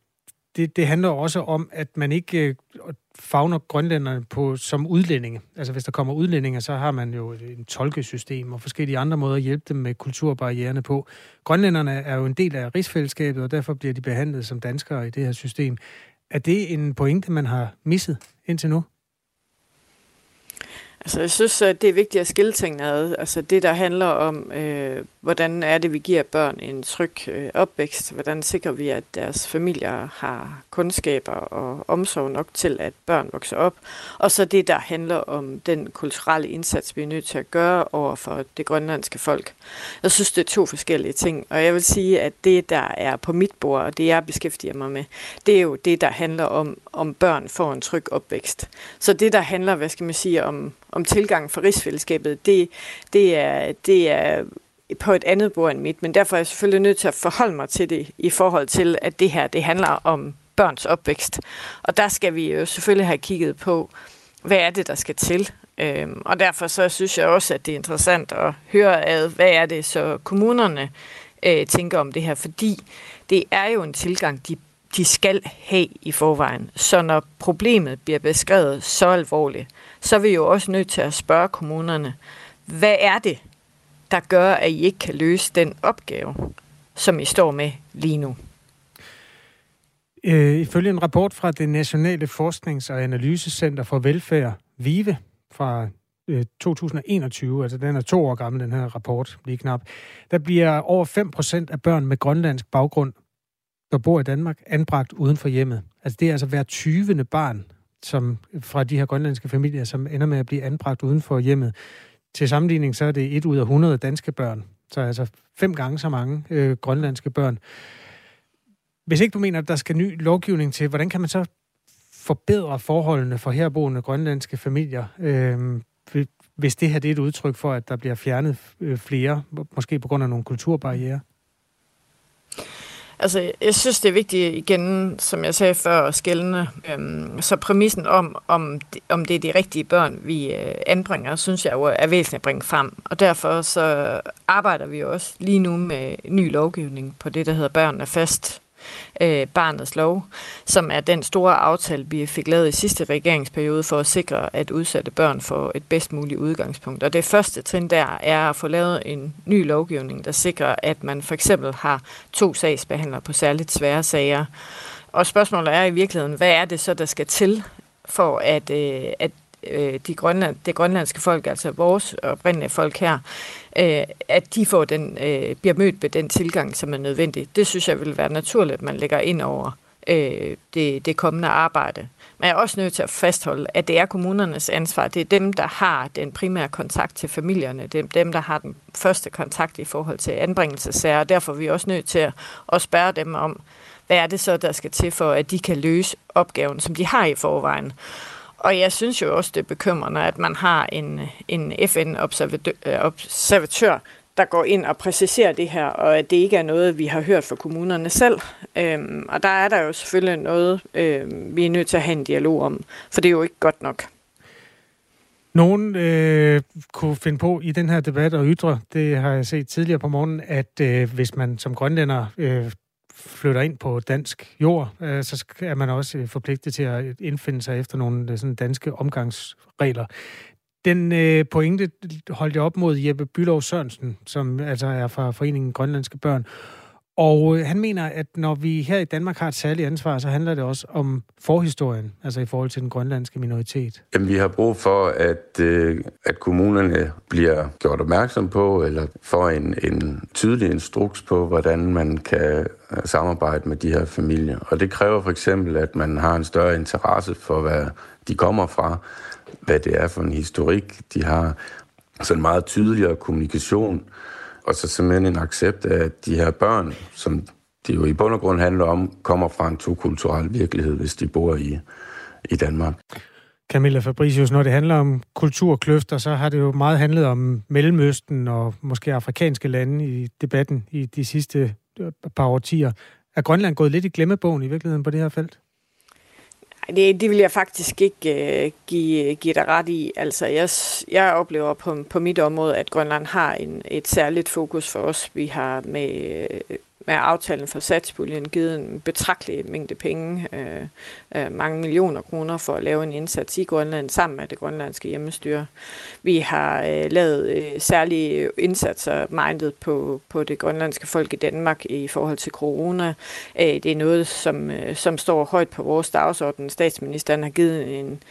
det, det handler også om, at man ikke øh, fagner grønlænderne på, som udlændinge. Altså hvis der kommer udlændinge, så har man jo et tolkesystem og forskellige andre måder at hjælpe dem med kulturbarriererne på. Grønlænderne er jo en del af rigsfællesskabet, og derfor bliver de behandlet som danskere i det her system. Er det en pointe, man har misset indtil nu? Altså, jeg synes, at det er vigtigt at skille tingene ad. Altså, det, der handler om, øh, hvordan er det, vi giver børn en tryg øh, opvækst? Hvordan sikrer vi, at deres familier har kundskaber og omsorg nok til, at børn vokser op? Og så det, der handler om den kulturelle indsats, vi er nødt til at gøre over for det grønlandske folk. Jeg synes, det er to forskellige ting. Og jeg vil sige, at det, der er på mit bord, og det, jeg beskæftiger mig med, det er jo det, der handler om, om børn får en tryg opvækst. Så det, der handler, hvad skal man sige, om om tilgang for rigsfællesskabet, det, det, er, det er på et andet bord end mit, men derfor er jeg selvfølgelig nødt til at forholde mig til det i forhold til, at det her det handler om børns opvækst. Og der skal vi jo selvfølgelig have kigget på, hvad er det, der skal til. Øhm, og derfor så synes jeg også, at det er interessant at høre ad, hvad er det så kommunerne øh, tænker om det her, fordi det er jo en tilgang, de, de skal have i forvejen. Så når problemet bliver beskrevet så alvorligt, så er vi jo også nødt til at spørge kommunerne, hvad er det, der gør, at I ikke kan løse den opgave, som I står med lige nu? Øh, ifølge en rapport fra det Nationale Forsknings- og Analysecenter for Velfærd, VIVE, fra øh, 2021, altså den er to år gammel, den her rapport, lige knap, der bliver over 5% af børn med grønlandsk baggrund, der bor i Danmark, anbragt uden for hjemmet. Altså det er altså hver 20. barn som, fra de her grønlandske familier, som ender med at blive anbragt uden for hjemmet. Til sammenligning så er det et ud af 100 danske børn. Så altså fem gange så mange øh, grønlandske børn. Hvis ikke du mener, at der skal ny lovgivning til, hvordan kan man så forbedre forholdene for herboende grønlandske familier, øh, hvis det her det er et udtryk for, at der bliver fjernet øh, flere, måske på grund af nogle kulturbarriere? Altså, jeg synes, det er vigtigt igen, som jeg sagde før, at skældne. Øhm, så præmissen om, om, om det er de rigtige børn, vi øh, anbringer, synes jeg jo er væsentligt at bringe frem. Og derfor så arbejder vi også lige nu med ny lovgivning på det, der hedder Børn er fast øh, Barnets Lov, som er den store aftale, vi fik lavet i sidste regeringsperiode for at sikre, at udsatte børn får et bedst muligt udgangspunkt. Og det første trin der er at få lavet en ny lovgivning, der sikrer, at man for eksempel har to sagsbehandlere på særligt svære sager. Og spørgsmålet er i virkeligheden, hvad er det så, der skal til for, at, øh, at øh, de grønland, det grønlandske folk, altså vores oprindelige folk her, øh, at de får den, øh, bliver mødt med den tilgang, som er nødvendig. Det synes jeg vil være naturligt, at man lægger ind over øh, det, det kommende arbejde. Men jeg er også nødt til at fastholde, at det er kommunernes ansvar. Det er dem, der har den primære kontakt til familierne. Det er dem, der har den første kontakt i forhold til anbringelsesager. Og derfor er vi også nødt til at, at spørge dem om, hvad er det så, der skal til for, at de kan løse opgaven, som de har i forvejen. Og jeg synes jo også, det er bekymrende, at man har en, en FN-observatør, øh, der går ind og præciserer det her, og at det ikke er noget, vi har hørt fra kommunerne selv. Øhm, og der er der jo selvfølgelig noget, øhm, vi er nødt til at have en dialog om, for det er jo ikke godt nok. Nogen øh, kunne finde på i den her debat og ytre, det har jeg set tidligere på morgenen, at øh, hvis man som grønlænder øh, flytter ind på dansk jord, øh, så er man også øh, forpligtet til at indfinde sig efter nogle øh, sådan danske omgangsregler. Den øh, pointe holdt jeg op mod Jeppe Bylov Sørensen, som altså er fra Foreningen Grønlandske Børn, og øh, han mener, at når vi her i Danmark har et særligt ansvar, så handler det også om forhistorien, altså i forhold til den grønlandske minoritet. Jamen, vi har brug for, at, øh, at kommunerne bliver gjort opmærksom på, eller får en, en tydelig instruks på, hvordan man kan øh, samarbejde med de her familier. Og det kræver for eksempel, at man har en større interesse for, hvad de kommer fra, hvad det er for en historik, de har. Så en meget tydeligere kommunikation og så simpelthen en accept af, at de her børn, som det jo i bund og grund handler om, kommer fra en tokulturel virkelighed, hvis de bor i, i Danmark. Camilla Fabricius, når det handler om kulturkløfter, så har det jo meget handlet om Mellemøsten og måske afrikanske lande i debatten i de sidste øh, par årtier. Er Grønland gået lidt i glemmebogen i virkeligheden på det her felt? Det, det vil jeg faktisk ikke øh, give, øh, give dig ret i. Altså, jeg, jeg oplever på, på mit område, at Grønland har en, et særligt fokus for os. Vi har med øh, med aftalen for satspuljen givet en betragtelig mængde penge, øh, øh, mange millioner kroner for at lave en indsats i Grønland sammen med det grønlandske hjemmestyre. Vi har øh, lavet øh, særlige indsatser mindet på, på det grønlandske folk i Danmark i forhold til corona. Øh, det er noget, som, øh, som står højt på vores dagsorden. Statsministeren har givet en,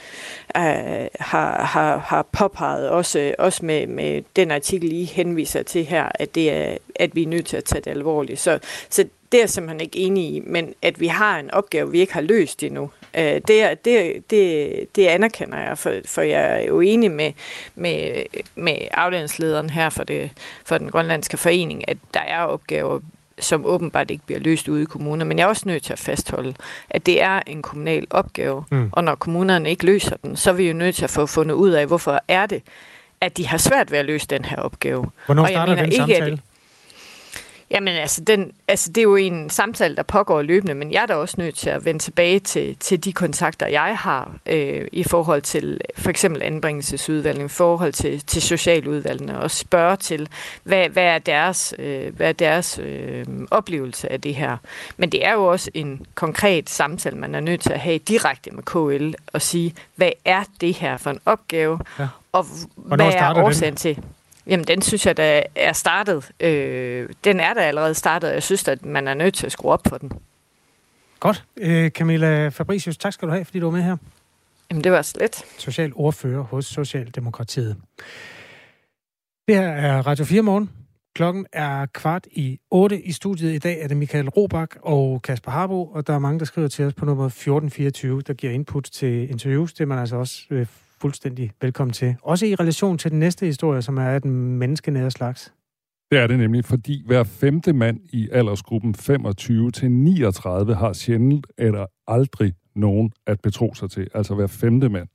øh, har, har, har påpeget også, også med, med den artikel, I henviser til her, at, det er, at vi er nødt til at tage det alvorligt. Så så det er jeg simpelthen ikke enig i, men at vi har en opgave, vi ikke har løst endnu, øh, det, det, det, det anerkender jeg, for, for jeg er jo enig med, med, med afdelingslederen her for, det, for den grønlandske forening, at der er opgaver, som åbenbart ikke bliver løst ude i kommuner. Men jeg er også nødt til at fastholde, at det er en kommunal opgave, mm. og når kommunerne ikke løser den, så er vi jo nødt til at få fundet ud af, hvorfor er det, at de har svært ved at løse den her opgave. Hvornår starter og jeg den ikke, samtale? At, Jamen altså, den, altså, det er jo en samtale, der pågår løbende, men jeg er da også nødt til at vende tilbage til, til de kontakter, jeg har øh, i forhold til for eksempel anbringelsesudvalgene, i forhold til, til socialudvalgene, og spørge til, hvad, hvad er deres, øh, hvad er deres øh, oplevelse af det her. Men det er jo også en konkret samtale, man er nødt til at have direkte med KL og sige, hvad er det her for en opgave, ja. og Hvornår hvad er årsagen den? til Jamen, den synes jeg, der er startet. Øh, den er der allerede startet, og jeg synes, at man er nødt til at skrue op for den. Godt. Øh, Camilla Fabricius, tak skal du have, fordi du var med her. Jamen, det var slet. Social ordfører hos Socialdemokratiet. Det her er Radio 4 morgen. Klokken er kvart i 8 i studiet. I dag er det Michael Robach og Kasper Harbo, og der er mange, der skriver til os på nummer 1424, der giver input til interviews. Det er man altså også øh, fuldstændig velkommen til. Også i relation til den næste historie, som er den menneskenære slags. Det er det nemlig, fordi hver femte mand i aldersgruppen 25 til 39 har sjældent eller aldrig nogen at betro sig til. Altså hver femte mand.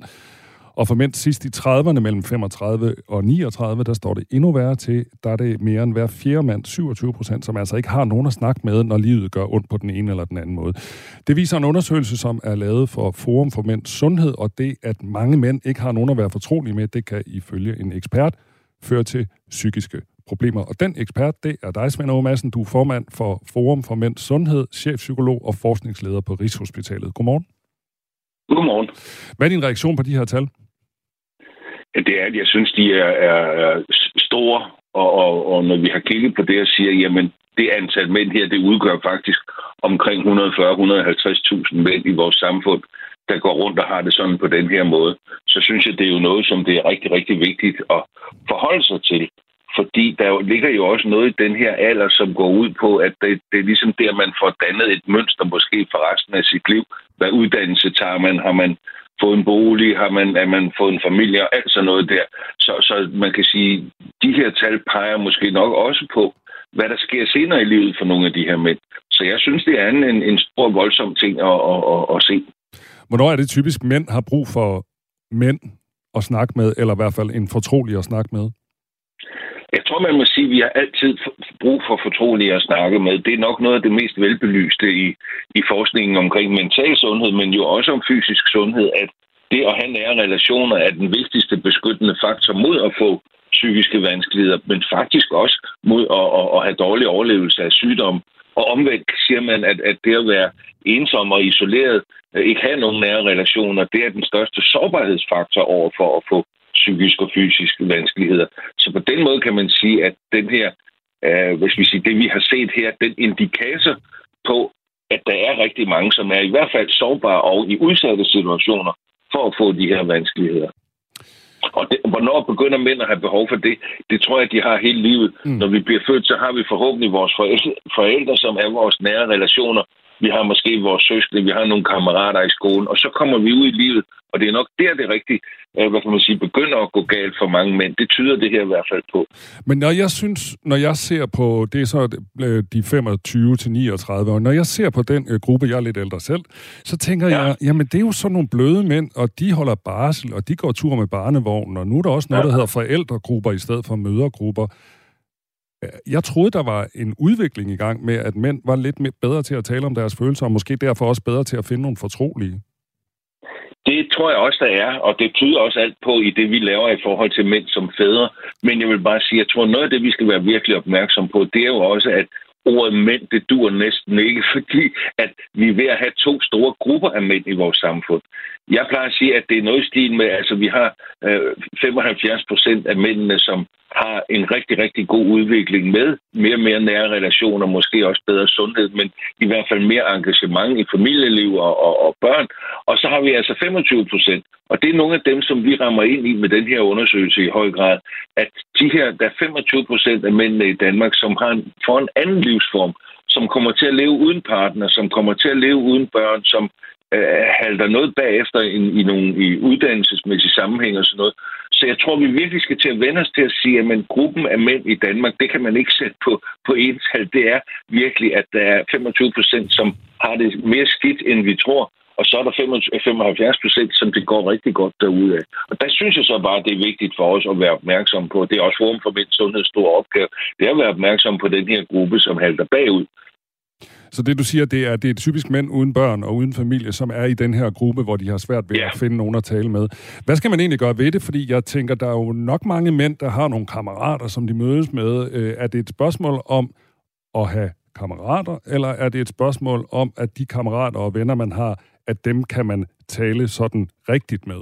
Og for mænd sidst i 30'erne mellem 35 og 39, der står det endnu værre til. Der er det mere end hver fjerde mand, 27 procent, som altså ikke har nogen at snakke med, når livet gør ondt på den ene eller den anden måde. Det viser en undersøgelse, som er lavet for Forum for Mænds Sundhed, og det, at mange mænd ikke har nogen at være fortrolige med, det kan ifølge en ekspert føre til psykiske problemer. Og den ekspert, det er dig, Svend Aage Madsen. Du er formand for Forum for Mænds Sundhed, chefpsykolog og forskningsleder på Rigshospitalet. Godmorgen. Godmorgen. Hvad er din reaktion på de her tal? Det er, at jeg synes, de er, er, er store, og, og, og når vi har kigget på det og siger, jamen det antal mænd her, det udgør faktisk omkring 140-150.000 mænd i vores samfund, der går rundt og har det sådan på den her måde, så synes jeg, det er jo noget, som det er rigtig, rigtig vigtigt at forholde sig til. Fordi der ligger jo også noget i den her alder, som går ud på, at det, det er ligesom der, man får dannet et mønster måske for resten af sit liv. Hvad uddannelse tager man? Har man fået en bolig, har man, er man fået en familie og alt sådan noget der. Så, så man kan sige, de her tal peger måske nok også på, hvad der sker senere i livet for nogle af de her mænd. Så jeg synes, det er en, en, en stor voldsom ting at, at, at, at se. Hvornår er det typisk, mænd har brug for mænd at snakke med, eller i hvert fald en fortrolig at snakke med? Jeg tror, man må sige, at vi har altid brug for fortrolige at snakke med. Det er nok noget af det mest velbelyste i, i forskningen omkring mental sundhed, men jo også om fysisk sundhed, at det at have nære relationer er den vigtigste beskyttende faktor mod at få psykiske vanskeligheder, men faktisk også mod at, at, at have dårlig overlevelse af sygdom. Og omvendt siger man, at, at det at være ensom og isoleret, øh, ikke have nogen nære relationer, det er den største sårbarhedsfaktor over for at få psykiske og fysiske vanskeligheder. Så på den måde kan man sige, at den her, øh, hvis vi siger, det vi har set her, den indikator på, at der er rigtig mange, som er i hvert fald sårbare og i udsatte situationer for at få de her vanskeligheder. Og det, hvornår begynder mænd at have behov for det? Det tror jeg, de har hele livet. Mm. Når vi bliver født, så har vi forhåbentlig vores forældre, forældre, som er vores nære relationer. Vi har måske vores søskende, vi har nogle kammerater i skolen, og så kommer vi ud i livet, og det er nok der, det rigtigt, øh, hvad kan man sige, begynder at gå galt for mange mænd. Det tyder det her i hvert fald på. Men når jeg synes, når jeg ser på, det er så øh, de 25 til 39 år, når jeg ser på den øh, gruppe, jeg er lidt ældre selv, så tænker ja. jeg, jamen det er jo sådan nogle bløde mænd, og de holder barsel, og de går tur med barnevognen, og nu er der også noget, ja. der hedder forældregrupper i stedet for mødergrupper. Jeg troede, der var en udvikling i gang med, at mænd var lidt bedre til at tale om deres følelser, og måske derfor også bedre til at finde nogle fortrolige. Det tror jeg også, der er, og det tyder også alt på i det, vi laver i forhold til mænd som fædre. Men jeg vil bare sige, jeg tror, noget af det, vi skal være virkelig opmærksom på, det er jo også, at ordet mænd, det dur næsten ikke, <laughs> fordi at vi er ved at have to store grupper af mænd i vores samfund. Jeg plejer at sige, at det er noget i stil med, altså vi har øh, 75 procent af mændene, som har en rigtig, rigtig god udvikling med mere og mere nære relationer, måske også bedre sundhed, men i hvert fald mere engagement i familieliv og, og, og børn. Og så har vi altså 25 procent, og det er nogle af dem, som vi rammer ind i med den her undersøgelse i høj grad, at de her, der er 25 procent af mændene i Danmark, som har en, får en anden livsform, som kommer til at leve uden partner, som kommer til at leve uden børn, som øh, halter noget bagefter i, i nogle i uddannelsesmæssige sammenhæng og sådan noget. Så jeg tror, vi virkelig skal til at vende os til at sige, at gruppen af mænd i Danmark, det kan man ikke sætte på, på tal. Det er virkelig, at der er 25 procent, som har det mere skidt, end vi tror. Og så er der 75 procent, som det går rigtig godt derude af. Og der synes jeg så bare, at det er vigtigt for os at være opmærksom på. Det er også Forum for Mænds Sundhed store opgave. Det er at være opmærksom på den her gruppe, som halter bagud. Så det, du siger, det er, det er typisk mænd uden børn og uden familie, som er i den her gruppe, hvor de har svært ved yeah. at finde nogen at tale med. Hvad skal man egentlig gøre ved det? Fordi jeg tænker, der er jo nok mange mænd, der har nogle kammerater, som de mødes med. Øh, er det et spørgsmål om at have kammerater, eller er det et spørgsmål om, at de kammerater og venner, man har, at dem kan man tale sådan rigtigt med?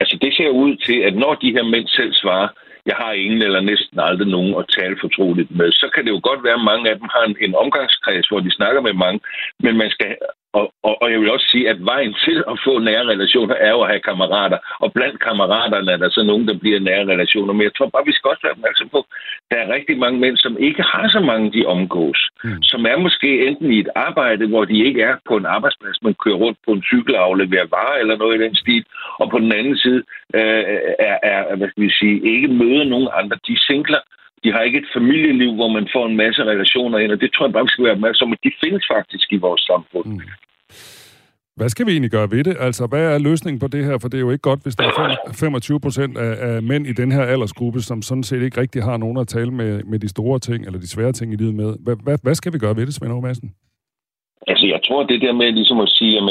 Altså det ser ud til, at når de her mænd selv svarer, jeg har ingen eller næsten aldrig nogen at tale fortroligt med. Så kan det jo godt være, at mange af dem har en, en omgangskreds, hvor de snakker med mange, men man skal og, og, og jeg vil også sige, at vejen til at få nære relationer er jo at have kammerater. Og blandt kammeraterne er der så nogen, der bliver nære relationer. Men jeg tror bare, vi skal også være opmærksom på, at der er rigtig mange mænd, som ikke har så mange, de omgås. Mm. Som er måske enten i et arbejde, hvor de ikke er på en arbejdsplads, men kører rundt på en cykel og afleverer varer eller noget i den stil. Og på den anden side øh, er, er, hvad skal vi sige, ikke møder nogen andre. De singler, de har ikke et familieliv, hvor man får en masse relationer ind, og det tror jeg bare, vi skal være opmærksom at de findes faktisk i vores samfund. Mm. Hvad skal vi egentlig gøre ved det? Altså, hvad er løsningen på det her? For det er jo ikke godt, hvis der er 25 procent af, af mænd i den her aldersgruppe, som sådan set ikke rigtig har nogen at tale med, med de store ting, eller de svære ting i livet med. Hvad, hvad, hvad skal vi gøre ved det, Svend Madsen? Altså, jeg tror, det der med ligesom at sige, at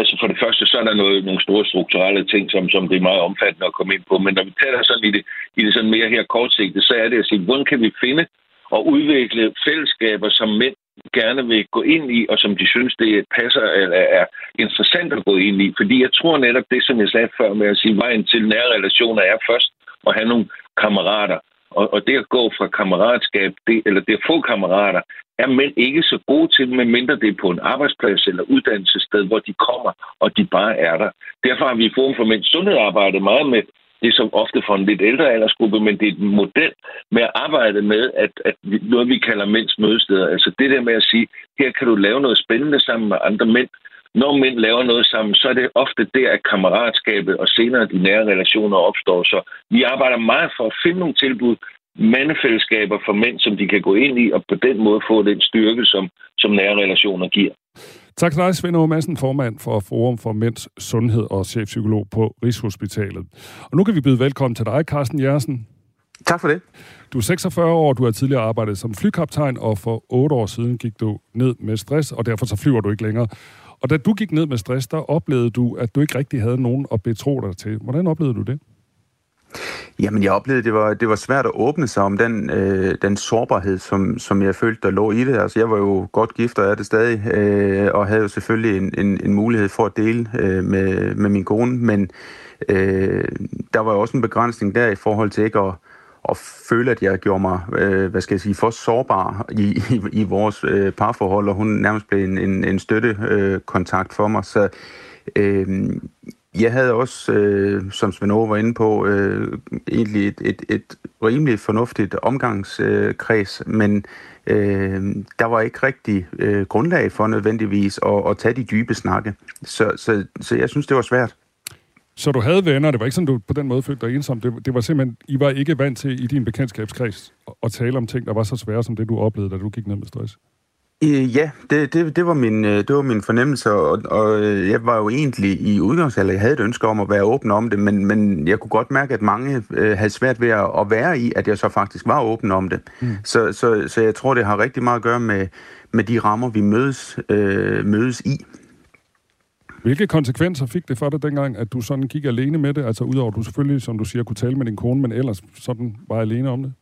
Altså for det første, så er der noget, nogle store strukturelle ting, som, som det er meget omfattende at komme ind på. Men når vi taler sådan i det, i det sådan mere her kortsigtet, så er det at sige, hvordan kan vi finde og udvikle fællesskaber, som mænd gerne vil gå ind i, og som de synes, det passer eller er interessant at gå ind i. Fordi jeg tror netop det, som jeg sagde før med at sige, vejen til nære relationer er først at have nogle kammerater. Og, og det at gå fra kammeratskab, det, eller det at få kammerater, er mænd ikke så gode til, medmindre det er på en arbejdsplads eller uddannelsessted, hvor de kommer, og de bare er der. Derfor har vi i Forum for Mænds Sundhed arbejdet meget med det som ofte for en lidt ældre aldersgruppe, men det er en model med at arbejde med, at, at noget vi kalder mænds mødesteder. Altså det der med at sige, her kan du lave noget spændende sammen med andre mænd. Når mænd laver noget sammen, så er det ofte der, at kammeratskabet og senere de nære relationer opstår. Så vi arbejder meget for at finde nogle tilbud, mandefællesskaber for mænd, som de kan gå ind i, og på den måde få den styrke, som, som nære relationer giver. Tak til dig, Svend Aage Madsen, formand for Forum for Mænds Sundhed og chefpsykolog på Rigshospitalet. Og nu kan vi byde velkommen til dig, Carsten Jersen. Tak for det. Du er 46 år, du har tidligere arbejdet som flykaptajn, og for 8 år siden gik du ned med stress, og derfor så flyver du ikke længere. Og da du gik ned med stress, der oplevede du, at du ikke rigtig havde nogen at betro dig til. Hvordan oplevede du det? Jamen, jeg oplevede, det var, det var svært at åbne sig om den, øh, den sårbarhed, som, som jeg følte, der lå i det. Altså, jeg var jo godt gift, og er det stadig, øh, og havde jo selvfølgelig en, en, en mulighed for at dele øh, med, med min kone, men øh, der var jo også en begrænsning der i forhold til ikke at, at føle, at jeg gjorde mig, øh, hvad skal jeg sige, for sårbar i, i, i vores øh, parforhold, og hun nærmest blev en, en, en støttekontakt øh, for mig. Så øh, jeg havde også, øh, som Svend var inde på, øh, egentlig et, et, et rimelig fornuftigt omgangskreds, øh, men øh, der var ikke rigtig øh, grundlag for nødvendigvis at, at tage de dybe snakke. Så, så, så jeg synes, det var svært. Så du havde venner, det var ikke sådan, du på den måde følte dig ensom. Det, det var simpelthen, I var ikke vant til i din bekendtskabskreds at, tale om ting, der var så svære som det, du oplevede, da du gik ned med stress. Øh, ja, det, det, det, var min, øh, det var min fornemmelse, og, og øh, jeg var jo egentlig i udgangsalder, jeg havde et ønske om at være åben om det, men, men jeg kunne godt mærke, at mange øh, havde svært ved at, at være i, at jeg så faktisk var åben om det. Mm. Så, så, så jeg tror, det har rigtig meget at gøre med, med de rammer, vi mødes, øh, mødes i. Hvilke konsekvenser fik det for dig dengang, at du sådan gik alene med det? Altså udover at du selvfølgelig, som du siger, kunne tale med din kone, men ellers sådan var alene om det?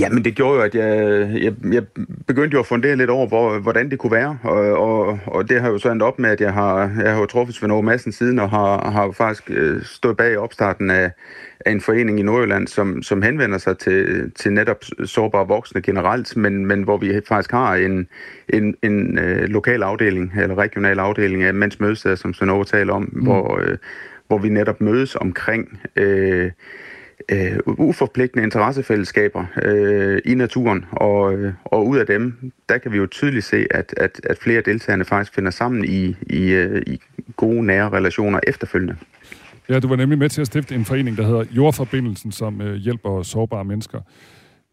Jamen, det gjorde jo, at jeg, jeg, jeg begyndte jo at fundere lidt over, hvor, hvordan det kunne være, og, og, og det har jo så endt op med, at jeg har, jeg har jo truffet Svend Aage Madsen siden, og har, har faktisk øh, stået bag opstarten af, af en forening i Nordjylland, som, som henvender sig til, til netop sårbare voksne generelt, men, men hvor vi faktisk har en, en, en øh, lokal afdeling, eller regional afdeling af mænds mødesteder, som Svend Aage taler om, mm. hvor, øh, hvor vi netop mødes omkring... Øh, øh, uforpligtende interessefællesskaber øh, i naturen, og, øh, og ud af dem, der kan vi jo tydeligt se, at, at, at flere deltagerne faktisk finder sammen i, i, øh, i gode, nære relationer efterfølgende. Ja, du var nemlig med til at stifte en forening, der hedder Jordforbindelsen, som øh, hjælper sårbare mennesker.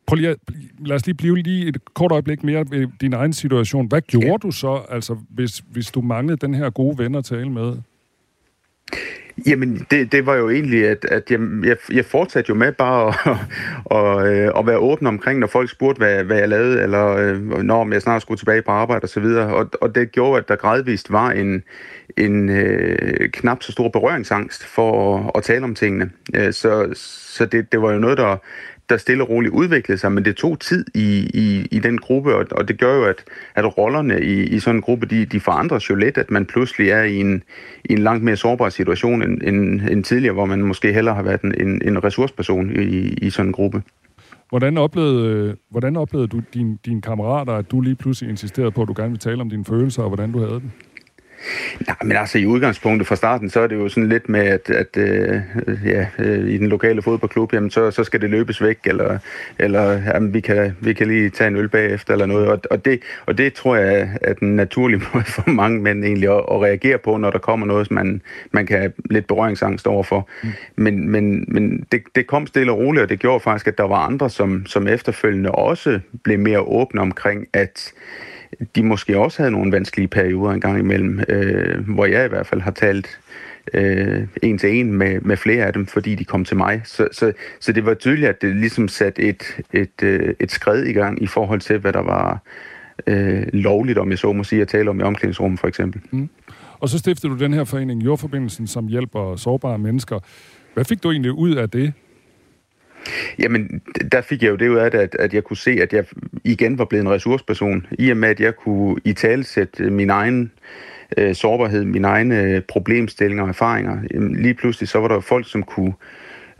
Prøv lige, lad os lige blive lige et kort øjeblik mere ved din egen situation. Hvad gjorde ja. du så, altså, hvis, hvis du manglede den her gode ven at tale med? Jamen, det, det var jo egentlig, at, at jeg, jeg, jeg fortsatte jo med bare at, <laughs> og, øh, at være åben omkring, når folk spurgte, hvad, hvad jeg lavede, eller øh, når jeg snart skulle tilbage på arbejde osv. Og, og, og det gjorde, at der gradvist var en, en øh, knap så stor berøringsangst for at, at tale om tingene. Øh, så så det, det var jo noget, der, der stille og roligt udviklede sig, men det tog tid i, i, i den gruppe, og, og det gør jo, at, at rollerne i, i sådan en gruppe, de, de forandres jo lidt, at man pludselig er i en, i en langt mere sårbar situation end, end, end tidligere, hvor man måske hellere har været en, en, en ressourceperson i, i sådan en gruppe. Hvordan oplevede, hvordan oplevede du din, dine kammerater, at du lige pludselig insisterede på, at du gerne vil tale om dine følelser, og hvordan du havde dem? Nej, men altså i udgangspunktet fra starten, så er det jo sådan lidt med, at, at øh, ja, øh, i den lokale fodboldklub, jamen så, så skal det løbes væk, eller, eller jamen, vi, kan, vi kan lige tage en øl bagefter, eller noget. Og, og, det, og det tror jeg er den naturlige <laughs> måde for mange mænd egentlig at, at reagere på, når der kommer noget, som man, man kan have lidt berøringsangst overfor. Mm. Men, men, men det, det kom stille og roligt, og det gjorde faktisk, at der var andre, som, som efterfølgende også blev mere åbne omkring, at de måske også havde nogle vanskelige perioder en gang imellem, øh, hvor jeg i hvert fald har talt øh, en til en med, med flere af dem, fordi de kom til mig. Så, så, så det var tydeligt, at det ligesom satte et, et, øh, et skred i gang i forhold til, hvad der var øh, lovligt, om jeg så må sige, at tale om i omklædningsrummet for eksempel. Mm. Og så stiftede du den her forening, Jordforbindelsen, som hjælper sårbare mennesker. Hvad fik du egentlig ud af det? Jamen, der fik jeg jo det ud af det, at, at jeg kunne se, at jeg igen var blevet en ressourceperson, i og med, at jeg kunne i tale sætte min egen øh, sårbarhed, mine egne øh, problemstillinger og erfaringer. Lige pludselig så var der folk, som kunne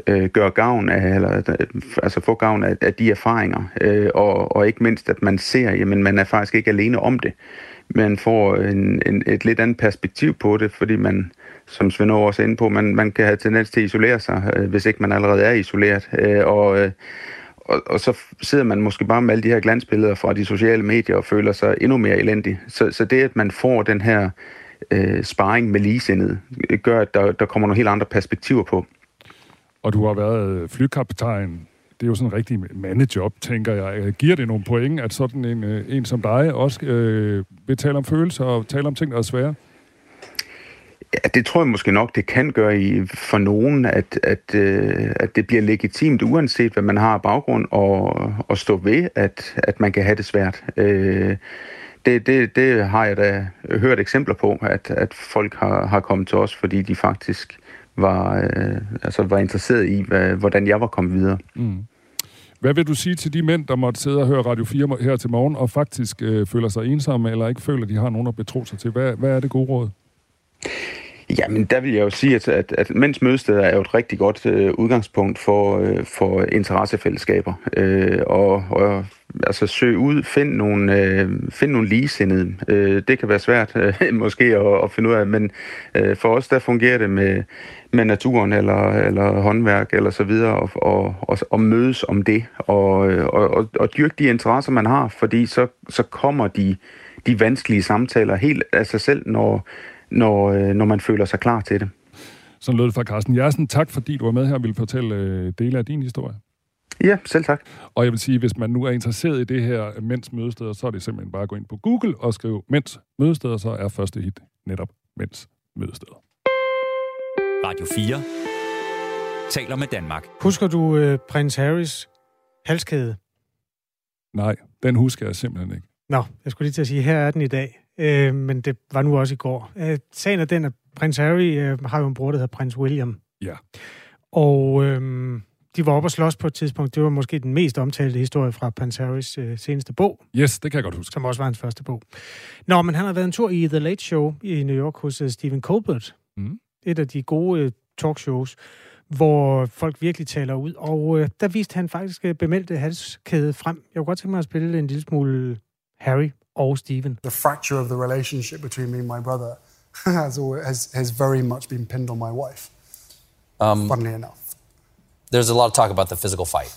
øh, gøre gavn af, eller øh, altså få gavn af, af de erfaringer, øh, og, og ikke mindst, at man ser, jamen man er faktisk ikke alene om det. Man får en, en, et lidt andet perspektiv på det, fordi man, som Svend også er inde på, man, man kan have tendens til at isolere sig, øh, hvis ikke man allerede er isoleret. Øh, og, øh, og, og så sidder man måske bare med alle de her glansbilleder fra de sociale medier og føler sig endnu mere elendig. Så, så det, at man får den her øh, sparring med ligesindede, øh, gør, at der, der kommer nogle helt andre perspektiver på. Og du har været øh, flykaptajn. Det er jo sådan en rigtig mandejob, tænker jeg. Øh, giver det nogle point, at sådan en, en som dig også øh, vil tale om følelser og tale om ting, der er svære? Ja, det tror jeg måske nok, det kan gøre i, for nogen, at, at, øh, at det bliver legitimt, uanset hvad man har af baggrund, og, og stå ved, at, at man kan have det svært. Øh, det, det, det har jeg da hørt eksempler på, at, at folk har, har kommet til os, fordi de faktisk var, øh, altså var interesseret i, hvad, hvordan jeg var kommet videre. Mm. Hvad vil du sige til de mænd, der måtte sidde og høre Radio 4 her til morgen, og faktisk øh, føler sig ensomme, eller ikke føler, at de har nogen at betro sig til? Hvad, hvad er det gode råd? Jamen, der vil jeg jo sige, at, at, at mænds mødesteder er jo et rigtig godt øh, udgangspunkt for, øh, for interessefællesskaber. Øh, og, og altså søg ud, find nogle, øh, find nogle ligesindede. Øh, det kan være svært øh, <laughs> måske at, at finde ud af, men øh, for os der fungerer det med, med naturen eller, eller håndværk eller så videre, og, og, og, og mødes om det, og, øh, og, og, og dyrke de interesser, man har, fordi så, så kommer de, de vanskelige samtaler helt af sig selv, når når, øh, når man føler sig klar til det. Så lød det fra Carsten Jersen. Tak fordi du var med her og ville fortælle øh, dele af din historie. Ja, selv tak. Og jeg vil sige, hvis man nu er interesseret i det her mænds mødesteder, så er det simpelthen bare at gå ind på Google og skrive mænds mødesteder, så er første hit netop mænds mødesteder. Radio 4 taler med Danmark. Husker du øh, prins Harrys halskæde? Nej, den husker jeg simpelthen ikke. Nå, jeg skulle lige til at sige, her er den i dag øh, men det var nu også i går. Øh, sagen er den, at prins Harry øh, har jo en bror, der hedder prins William. Ja. Og øh, de var oppe og slås på et tidspunkt. Det var måske den mest omtalte historie fra prins Harrys øh, seneste bog. Yes, det kan jeg godt huske. Som også var hans første bog. Nå, men han har været en tur i The Late Show i New York hos uh, Stephen Colbert. Mm. Et af de gode uh, talkshows, hvor folk virkelig taler ud. Og uh, der viste han faktisk uh, bemeldte halskæde frem. Jeg kunne godt tænke mig at spille en lille smule Harry og Stephen. The fracture of the relationship between me and my brother <laughs> has, always, has, has very much been pinned on my wife, um, funnily enough. There's a lot of talk about the physical fight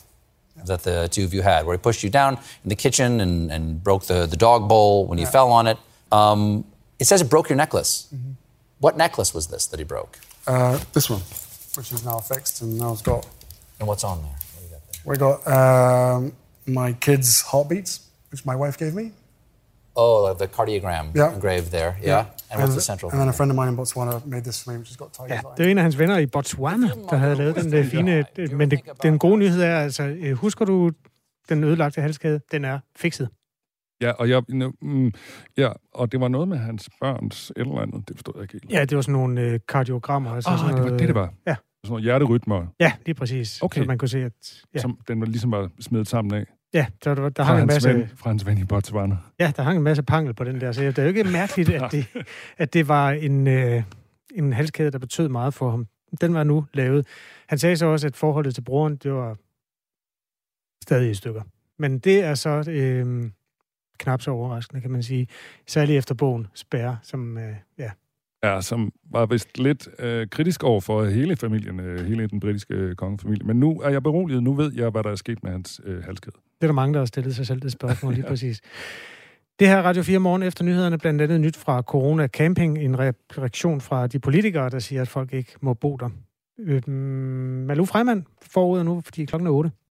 yeah. that the two of you had, where he pushed you down in the kitchen and, and broke the, the dog bowl when you fell on it. Um, it says it broke your necklace. Mm-hmm. What necklace was this that he broke? Uh, this one, which is now fixed and now it's got. And what's on there? What got there? We got um, my kids' heartbeats, which my wife gave me. Oh, the cardiogram yeah. engraved there. Yeah. yeah. And, what's the central And then a friend of mine in Botswana made this for me, which has got tigers ja, det er en af hans venner i Botswana, der havde lavet den der fine... Men det, den gode nyhed er, altså, øh, husker du den ødelagte halskæde? Den er fikset. Ja, og, jeg, mm, ja, og det var noget med hans børns et eller andet, det forstod jeg ikke helt. Ja, det var sådan nogle øh, kardiogrammer. Altså oh, sådan det var det, det var? Ja. Sådan nogle hjerterytmer? Ja, lige præcis. Okay. Så man kunne se, at... Ja. Som den var ligesom var smedet sammen af? Ja, der, der, der hang en masse... Ven, fra hans ven i Botswana. Ja, der hang en masse pangel på den der, så det er jo ikke mærkeligt, at det, <laughs> at det var en, øh, en halskæde, der betød meget for ham. Den var nu lavet. Han sagde så også, at forholdet til broren, det var stadig i stykker. Men det er så øh, knap så overraskende, kan man sige. Særligt efter bogen Spærre, som øh, ja, Ja, som var vist lidt øh, kritisk over for hele familien, øh, hele den britiske øh, kongefamilie. Men nu er jeg beroliget. Nu ved jeg, hvad der er sket med hans øh, halskæde. Det er der mange, der har stillet sig selv det spørgsmål <laughs> lige præcis. Det her Radio 4 morgen efter nyhederne, blandt andet nyt fra Corona Camping, en reaktion fra de politikere, der siger, at folk ikke må bo der. Øh, Malou Freimann får ordet nu, fordi klokken er 8.